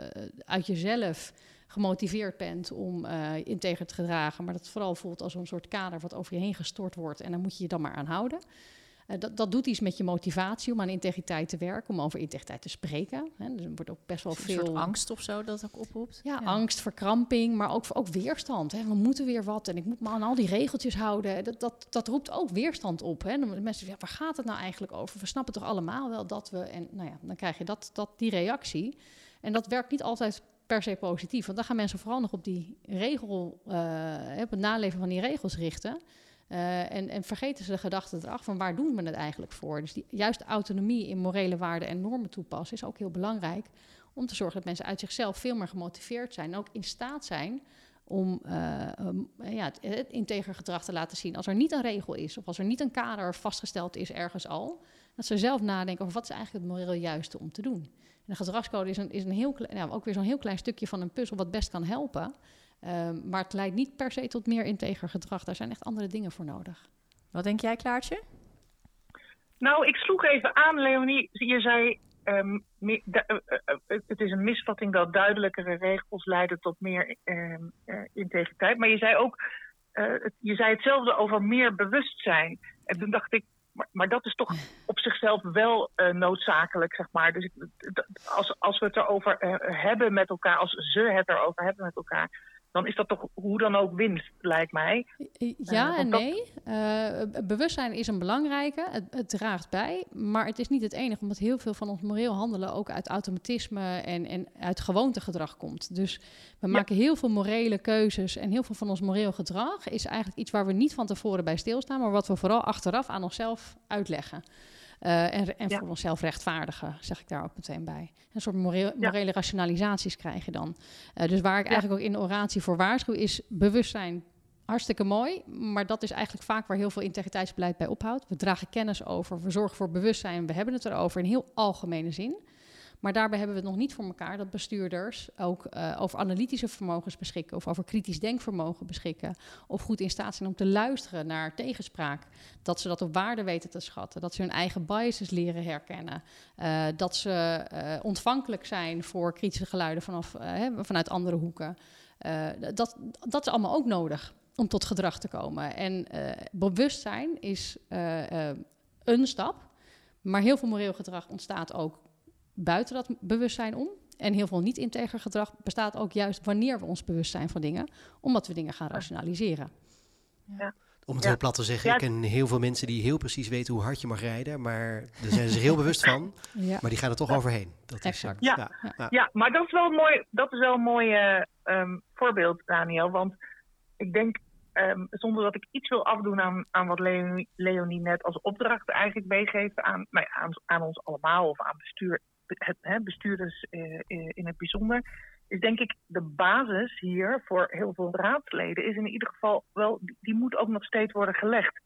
uit jezelf gemotiveerd bent om integer te gedragen, maar dat vooral voelt als een soort kader wat over je heen gestort wordt en daar moet je je dan maar aan houden. Uh, dat, dat doet iets met je motivatie om aan integriteit te werken, om over integriteit te spreken. Hè. Dus er wordt ook best wel een veel. Een soort angst of zo dat ook oproept. Ja, ja. angst, verkramping, maar ook, ook weerstand. Hè. We moeten weer wat en ik moet me aan al die regeltjes houden. Dat, dat, dat roept ook weerstand op. Hè. Dan mensen zeggen, waar gaat het nou eigenlijk over? We snappen toch allemaal wel dat we. En nou ja, dan krijg je dat, dat, die reactie. En dat werkt niet altijd per se positief. Want dan gaan mensen vooral nog op die regel, uh, op het naleven van die regels richten. Uh, en, en, vergeten ze de gedachte erachter van waar doen we het eigenlijk voor? Dus die, juist autonomie in morele waarden en normen toepassen is ook heel belangrijk om te zorgen dat mensen uit zichzelf veel meer gemotiveerd zijn en ook in staat zijn om uh, um, ja, het, het integer gedrag te laten zien. Als er niet een regel is of als er niet een kader vastgesteld is ergens al, dat ze zelf nadenken over wat is eigenlijk het moreel juiste om te doen. En de gedragscode is, een, is een heel, nou, ook weer zo'n heel klein stukje van een puzzel wat best kan helpen. Um, maar het leidt niet per se tot meer integer gedrag. Daar zijn echt andere dingen voor nodig. Wat denk jij, Klaartje? Nou, ik sloeg even aan, Leonie. Je zei, um, me, uh, uh, het is een misvatting dat duidelijkere regels leiden tot meer uh, integriteit. Maar je zei ook, je zei hetzelfde over meer bewustzijn. En toen dacht ik, maar, maar dat is toch op zichzelf wel noodzakelijk, zeg maar. Dus ik, als, als we het erover hebben met elkaar, als ze het erover hebben met elkaar dan is dat toch hoe dan ook winst, lijkt mij. Ja uh, en nee. Uh, bewustzijn is een belangrijke. Het, het, draagt bij. Maar het is niet het enige, omdat heel veel van ons moreel handelen ook uit automatisme en, en uit gewoontegedrag komt. Dus we ja. maken heel veel morele keuzes. En heel veel van ons moreel gedrag is eigenlijk iets waar we niet van tevoren bij stilstaan, maar wat we vooral achteraf aan onszelf uitleggen. Uh, en en ja. voor onszelf rechtvaardigen, zeg ik daar ook meteen bij. Een soort moreel, morele ja. rationalisaties krijg je dan. Uh, dus waar ik ja. eigenlijk ook in de oratie voor waarschuw is bewustzijn hartstikke mooi, maar dat is eigenlijk vaak waar heel veel integriteitsbeleid bij ophoudt. We dragen kennis over, we zorgen voor bewustzijn, we hebben het erover in heel algemene zin. Maar daarbij hebben we het nog niet voor elkaar dat bestuurders ook uh, over analytische vermogens beschikken of over kritisch denkvermogen beschikken. Of goed in staat zijn om te luisteren naar tegenspraak. Dat ze dat op waarde weten te schatten. Dat ze hun eigen biases leren herkennen. Uh, dat ze uh, ontvankelijk zijn voor kritische geluiden vanaf, vanuit andere hoeken. dat, dat is allemaal ook nodig om tot gedrag te komen. En bewustzijn is een stap. Maar heel veel moreel gedrag ontstaat ook buiten dat bewustzijn om. En heel veel niet-integer gedrag bestaat ook juist wanneer we ons bewust zijn van dingen, omdat we dingen gaan rationaliseren. Ja. Om het heel plat te zeggen, ik ken heel veel mensen die heel precies weten hoe hard je mag rijden, maar daar zijn ze zich heel bewust van, maar die gaan er toch overheen. Dat exact. Is, ja. Ja. ja, maar dat is wel een mooi, dat is wel een mooi uh, um, voorbeeld, Daniel, want ik denk, ehm, zonder dat ik iets wil afdoen aan, aan wat Leonie, Leonie net als opdracht eigenlijk meegeeft aan, nou ja, aan, aan, ons allemaal of aan bestuur, het, bestuurders uh, in het bijzonder, is denk ik de basis hier voor heel veel raadsleden is in ieder geval wel, die moet ook nog steeds worden gelegd.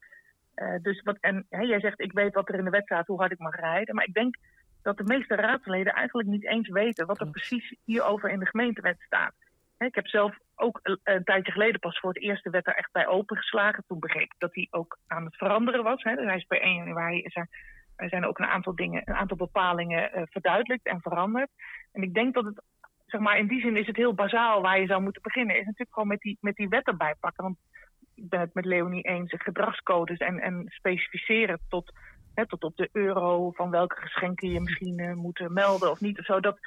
Uh, dus wat, en hè, jij zegt, ik weet wat er in de wet staat, hoe hard ik mag rijden. Maar ik denk dat de meeste raadsleden eigenlijk niet eens weten wat er precies hierover in de gemeentewet staat. Hè, ik heb zelf ook een, een, tijdje geleden pas voor het eerste wet er echt bij opengeslagen. Toen begreep ik dat die ook aan het veranderen was. Hè. Dus hij is per 1 januari is er, er zijn ook een aantal dingen, een aantal bepalingen uh, verduidelijkt en veranderd. En ik denk dat het, zeg maar, in die zin is het heel bazaal waar je zou moeten beginnen. Is natuurlijk gewoon met die, met die wet erbij pakken. Want ik ben het met Leonie eens, gedragscodes en, en specificeren tot, hè, tot op de euro van welke geschenken je misschien uh, moet melden of niet. Of zo, dat,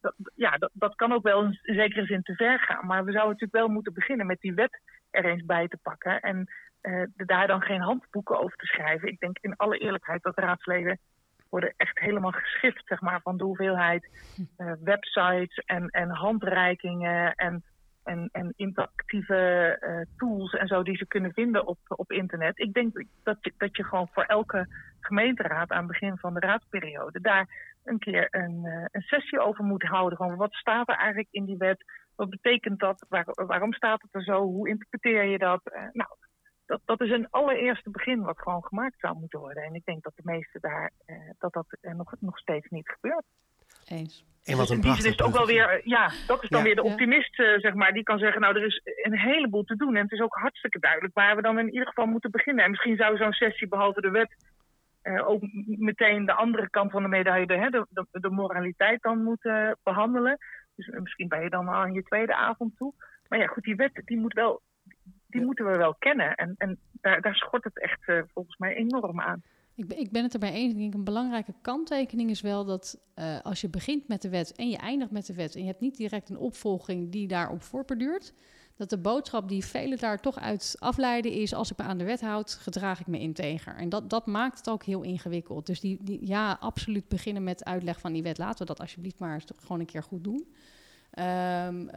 dat, ja, dat, dat kan ook wel in zekere zin te ver gaan. Maar we zouden natuurlijk wel moeten beginnen met die wet er eens bij te pakken. En uh, daar dan geen handboeken over te schrijven. Ik denk in alle eerlijkheid dat raadsleden worden echt helemaal geschift zeg maar, van de hoeveelheid uh, websites en, en handreikingen en en, en interactieve uh, tools en zo die ze kunnen vinden op, op internet. Ik denk dat je, dat je gewoon voor elke gemeenteraad aan het begin van de raadsperiode daar een keer een, een sessie over moet houden. Gewoon wat staat er eigenlijk in die wet? Wat betekent dat? Waar, waarom staat het er zo? Hoe interpreteer je dat? Uh, nou, dat, dat is een allereerste begin wat gewoon gemaakt zou moeten worden. En ik denk dat de meeste daar dat dat nog, nog steeds niet gebeurt. Eens. En wat een dus is het ook wel weer, ja, dat is dan ja. weer de optimist, uh, zeg maar. Die kan zeggen, nou, er is een heleboel te doen. En het is ook hartstikke duidelijk waar we dan in ieder geval moeten beginnen. En misschien zou zo'n sessie, behalve de wet, uh, ook meteen de andere kant van de medaille, de, de, de, de moraliteit dan moeten behandelen. Dus uh, misschien ben je dan al aan je tweede avond toe. Maar ja, goed, die wet, die moet wel, die ja. moeten we wel kennen. En, en daar, daar schort het echt volgens mij enorm aan. Ik ben, ik ben het erbij eens. Ik denk een belangrijke kanttekening is wel dat uh, als je begint met de wet en je eindigt met de wet en je hebt niet direct een opvolging die daarop voortborduurt, dat de boodschap die velen daar toch uit afleiden is: als ik me aan de wet houd, gedraag ik me integer. En dat, dat maakt het ook heel ingewikkeld. Dus die, die, ja, absoluut beginnen met uitleg van die wet. Laten we dat alsjeblieft maar gewoon een keer goed doen. Um,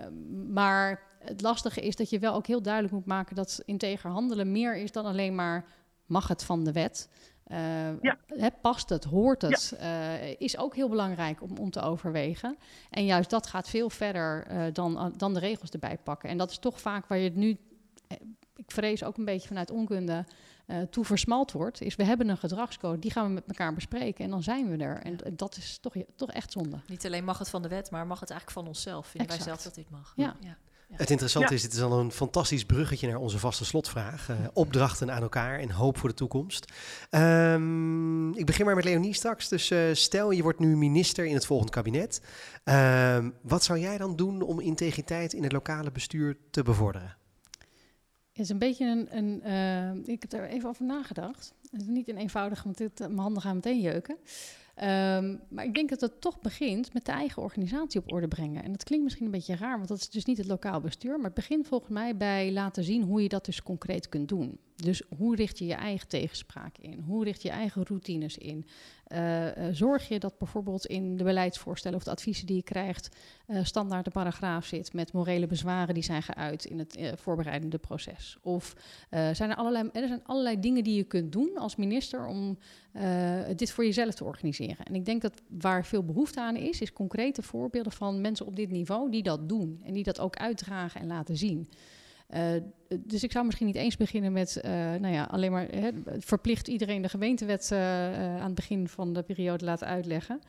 maar het lastige is dat je wel ook heel duidelijk moet maken dat integer handelen meer is dan alleen maar mag het van de wet. Uh, ja. he, past het, hoort het, ja. uh, is ook heel belangrijk om, om te overwegen. En juist dat gaat veel verder uh, dan, dan de regels erbij pakken. En dat is toch vaak waar je het nu, ik vrees ook een beetje vanuit onkunde, toe versmalt wordt. Is we hebben een gedragscode, die gaan we met elkaar bespreken en dan zijn we er. En dat is toch, toch echt zonde. Niet alleen mag het van de wet, maar mag het eigenlijk van onszelf. Vinden wij zelf dat dit mag. Ja. ja. Het interessante ja. is, het is al een fantastisch bruggetje naar onze vaste slotvraag. Uh, opdrachten aan elkaar en hoop voor de toekomst. Um, ik begin maar met Leonie straks. Dus uh, stel, je wordt nu minister in het volgende kabinet. Um, wat zou jij dan doen om integriteit in het lokale bestuur te bevorderen? Het is een beetje een... een uh, ik heb er even over nagedacht. Het is niet een eenvoudig, want dit, mijn handen gaan meteen jeuken. Um, maar ik denk dat het toch begint met de eigen organisatie op orde brengen. En dat klinkt misschien een beetje raar, want dat is dus niet het lokaal bestuur. Maar het begint volgens mij bij laten zien hoe je dat dus concreet kunt doen. Dus hoe richt je je eigen tegenspraak in? Hoe richt je eigen routines in? Uh, uh, zorg je dat bijvoorbeeld in de beleidsvoorstellen of de adviezen die je krijgt, uh, standaard de paragraaf zit met morele bezwaren die zijn geuit in het voorbereidende proces? Of zijn er, allerlei, er zijn allerlei dingen die je kunt doen als minister om dit voor jezelf te organiseren? En ik denk dat waar veel behoefte aan is, is concrete voorbeelden van mensen op dit niveau die dat doen en die dat ook uitdragen en laten zien. Uh, dus ik zou misschien niet eens beginnen met, uh, nou ja, alleen maar hè, verplicht iedereen de gemeentewet uh, aan het begin van de periode laten uitleggen.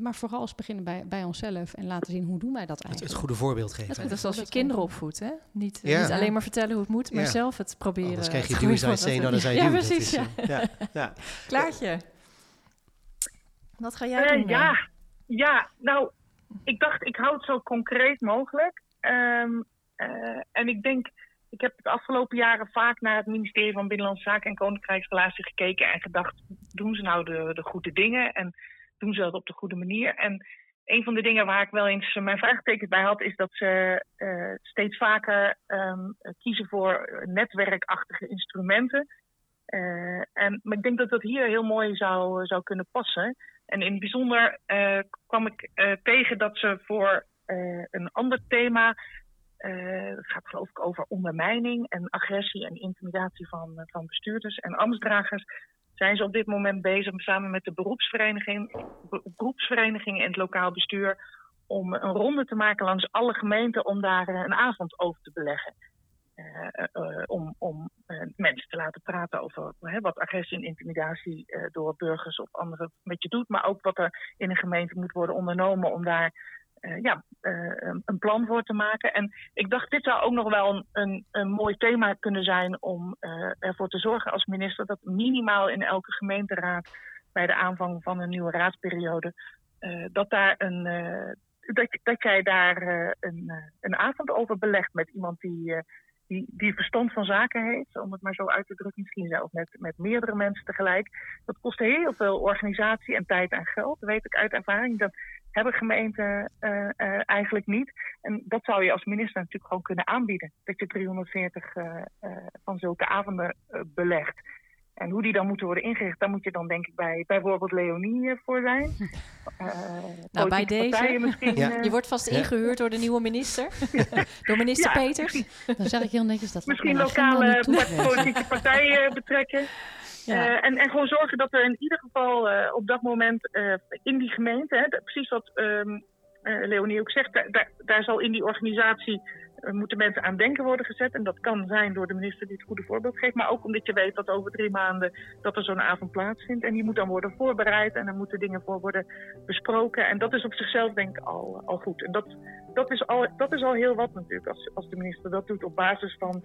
maar vooral eens beginnen bij, bij onszelf en laten zien hoe doen wij dat eigenlijk. Het, het goede voorbeeld geven. Het, dat is als je kinderen opvoedt, hè? Niet, ja. niet alleen maar vertellen hoe het moet, maar ja. zelf het proberen. Anders krijg je do as I I ja. Precies, ja. ja. ja. Klaartje. Wat ga jij doen? Ja. ja, nou, ik dacht ik hou het zo concreet mogelijk. Um, uh, en ik denk, ik heb de afgelopen jaren vaak naar het ministerie van Binnenlandse Zaken en Koninkrijksrelaties gekeken en gedacht, doen ze nou de, de goede dingen en doen ze dat op de goede manier? En een van de dingen waar ik wel eens mijn vraagtekens bij had, is dat ze uh, steeds vaker um, kiezen voor netwerkachtige instrumenten. Uh, en, maar ik denk dat dat hier heel mooi zou, zou kunnen passen. En in het bijzonder kwam ik tegen dat ze voor een ander thema het gaat geloof ik over ondermijning en agressie en intimidatie van, van bestuurders en ambtsdragers. Zijn ze op dit moment bezig samen met de beroepsvereniging, beroepsvereniging en het lokaal bestuur om een ronde te maken langs alle gemeenten om daar een avond over te beleggen. Uh, om, om mensen te laten praten over wat agressie en intimidatie door burgers of anderen met je doet, maar ook wat er in een gemeente moet worden ondernomen om daar ja, een plan voor te maken. En ik dacht, dit zou ook nog wel een, een, een mooi thema kunnen zijn om ervoor te zorgen als minister dat minimaal in elke gemeenteraad bij de aanvang van een nieuwe raadsperiode, dat daar een dat, dat jij daar een, een avond over belegt met iemand die, die, die verstand van zaken heeft, om het maar zo uit te drukken, misschien zelfs met, met meerdere mensen tegelijk. Dat kost heel veel organisatie en tijd en geld, weet ik uit ervaring. Dat hebben gemeenten uh, uh, eigenlijk niet. En dat zou je als minister natuurlijk gewoon kunnen aanbieden. Dat je 340 uh, van zulke avonden belegt. En hoe die dan moeten worden ingericht, daar moet je dan denk ik bij bijvoorbeeld Leonie eh, voor zijn. Uh, nou, bij deze. Misschien, ja. uh, je wordt vast ingehuurd door de nieuwe minister, door minister ja. Peters. Dan zeg ik heel netjes dat Misschien lokale politieke partijen betrekken. Ja. en, en gewoon zorgen dat er in ieder geval op dat moment in die gemeente, hè, precies wat um, Leonie ook zegt, daar, daar zal in die organisatie er moeten mensen aan denken worden gezet. En dat kan zijn door de minister die het goede voorbeeld geeft. Maar ook omdat je weet dat over drie maanden dat er zo'n avond plaatsvindt. En die moet dan worden voorbereid en er moeten dingen voor worden besproken. En dat is op zichzelf denk ik al, al goed. En dat, dat, is al, dat is al heel wat natuurlijk als, als de minister dat doet op basis van,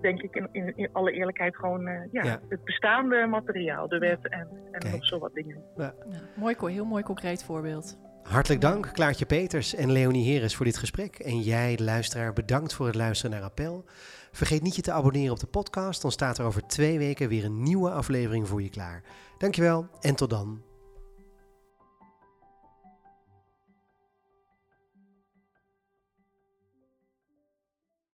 denk ik in, in, in alle eerlijkheid, gewoon uh, ja, ja, het bestaande materiaal. De wet en, en nog zo wat dingen. Ja. mooi, heel mooi concreet voorbeeld. Hartelijk dank, Klaartje Peters en Leonie Heres voor dit gesprek. En jij, de luisteraar, bedankt voor het luisteren naar Appel. Vergeet niet je te abonneren op de podcast, dan staat er over twee weken weer een nieuwe aflevering voor je klaar. Dankjewel en tot dan.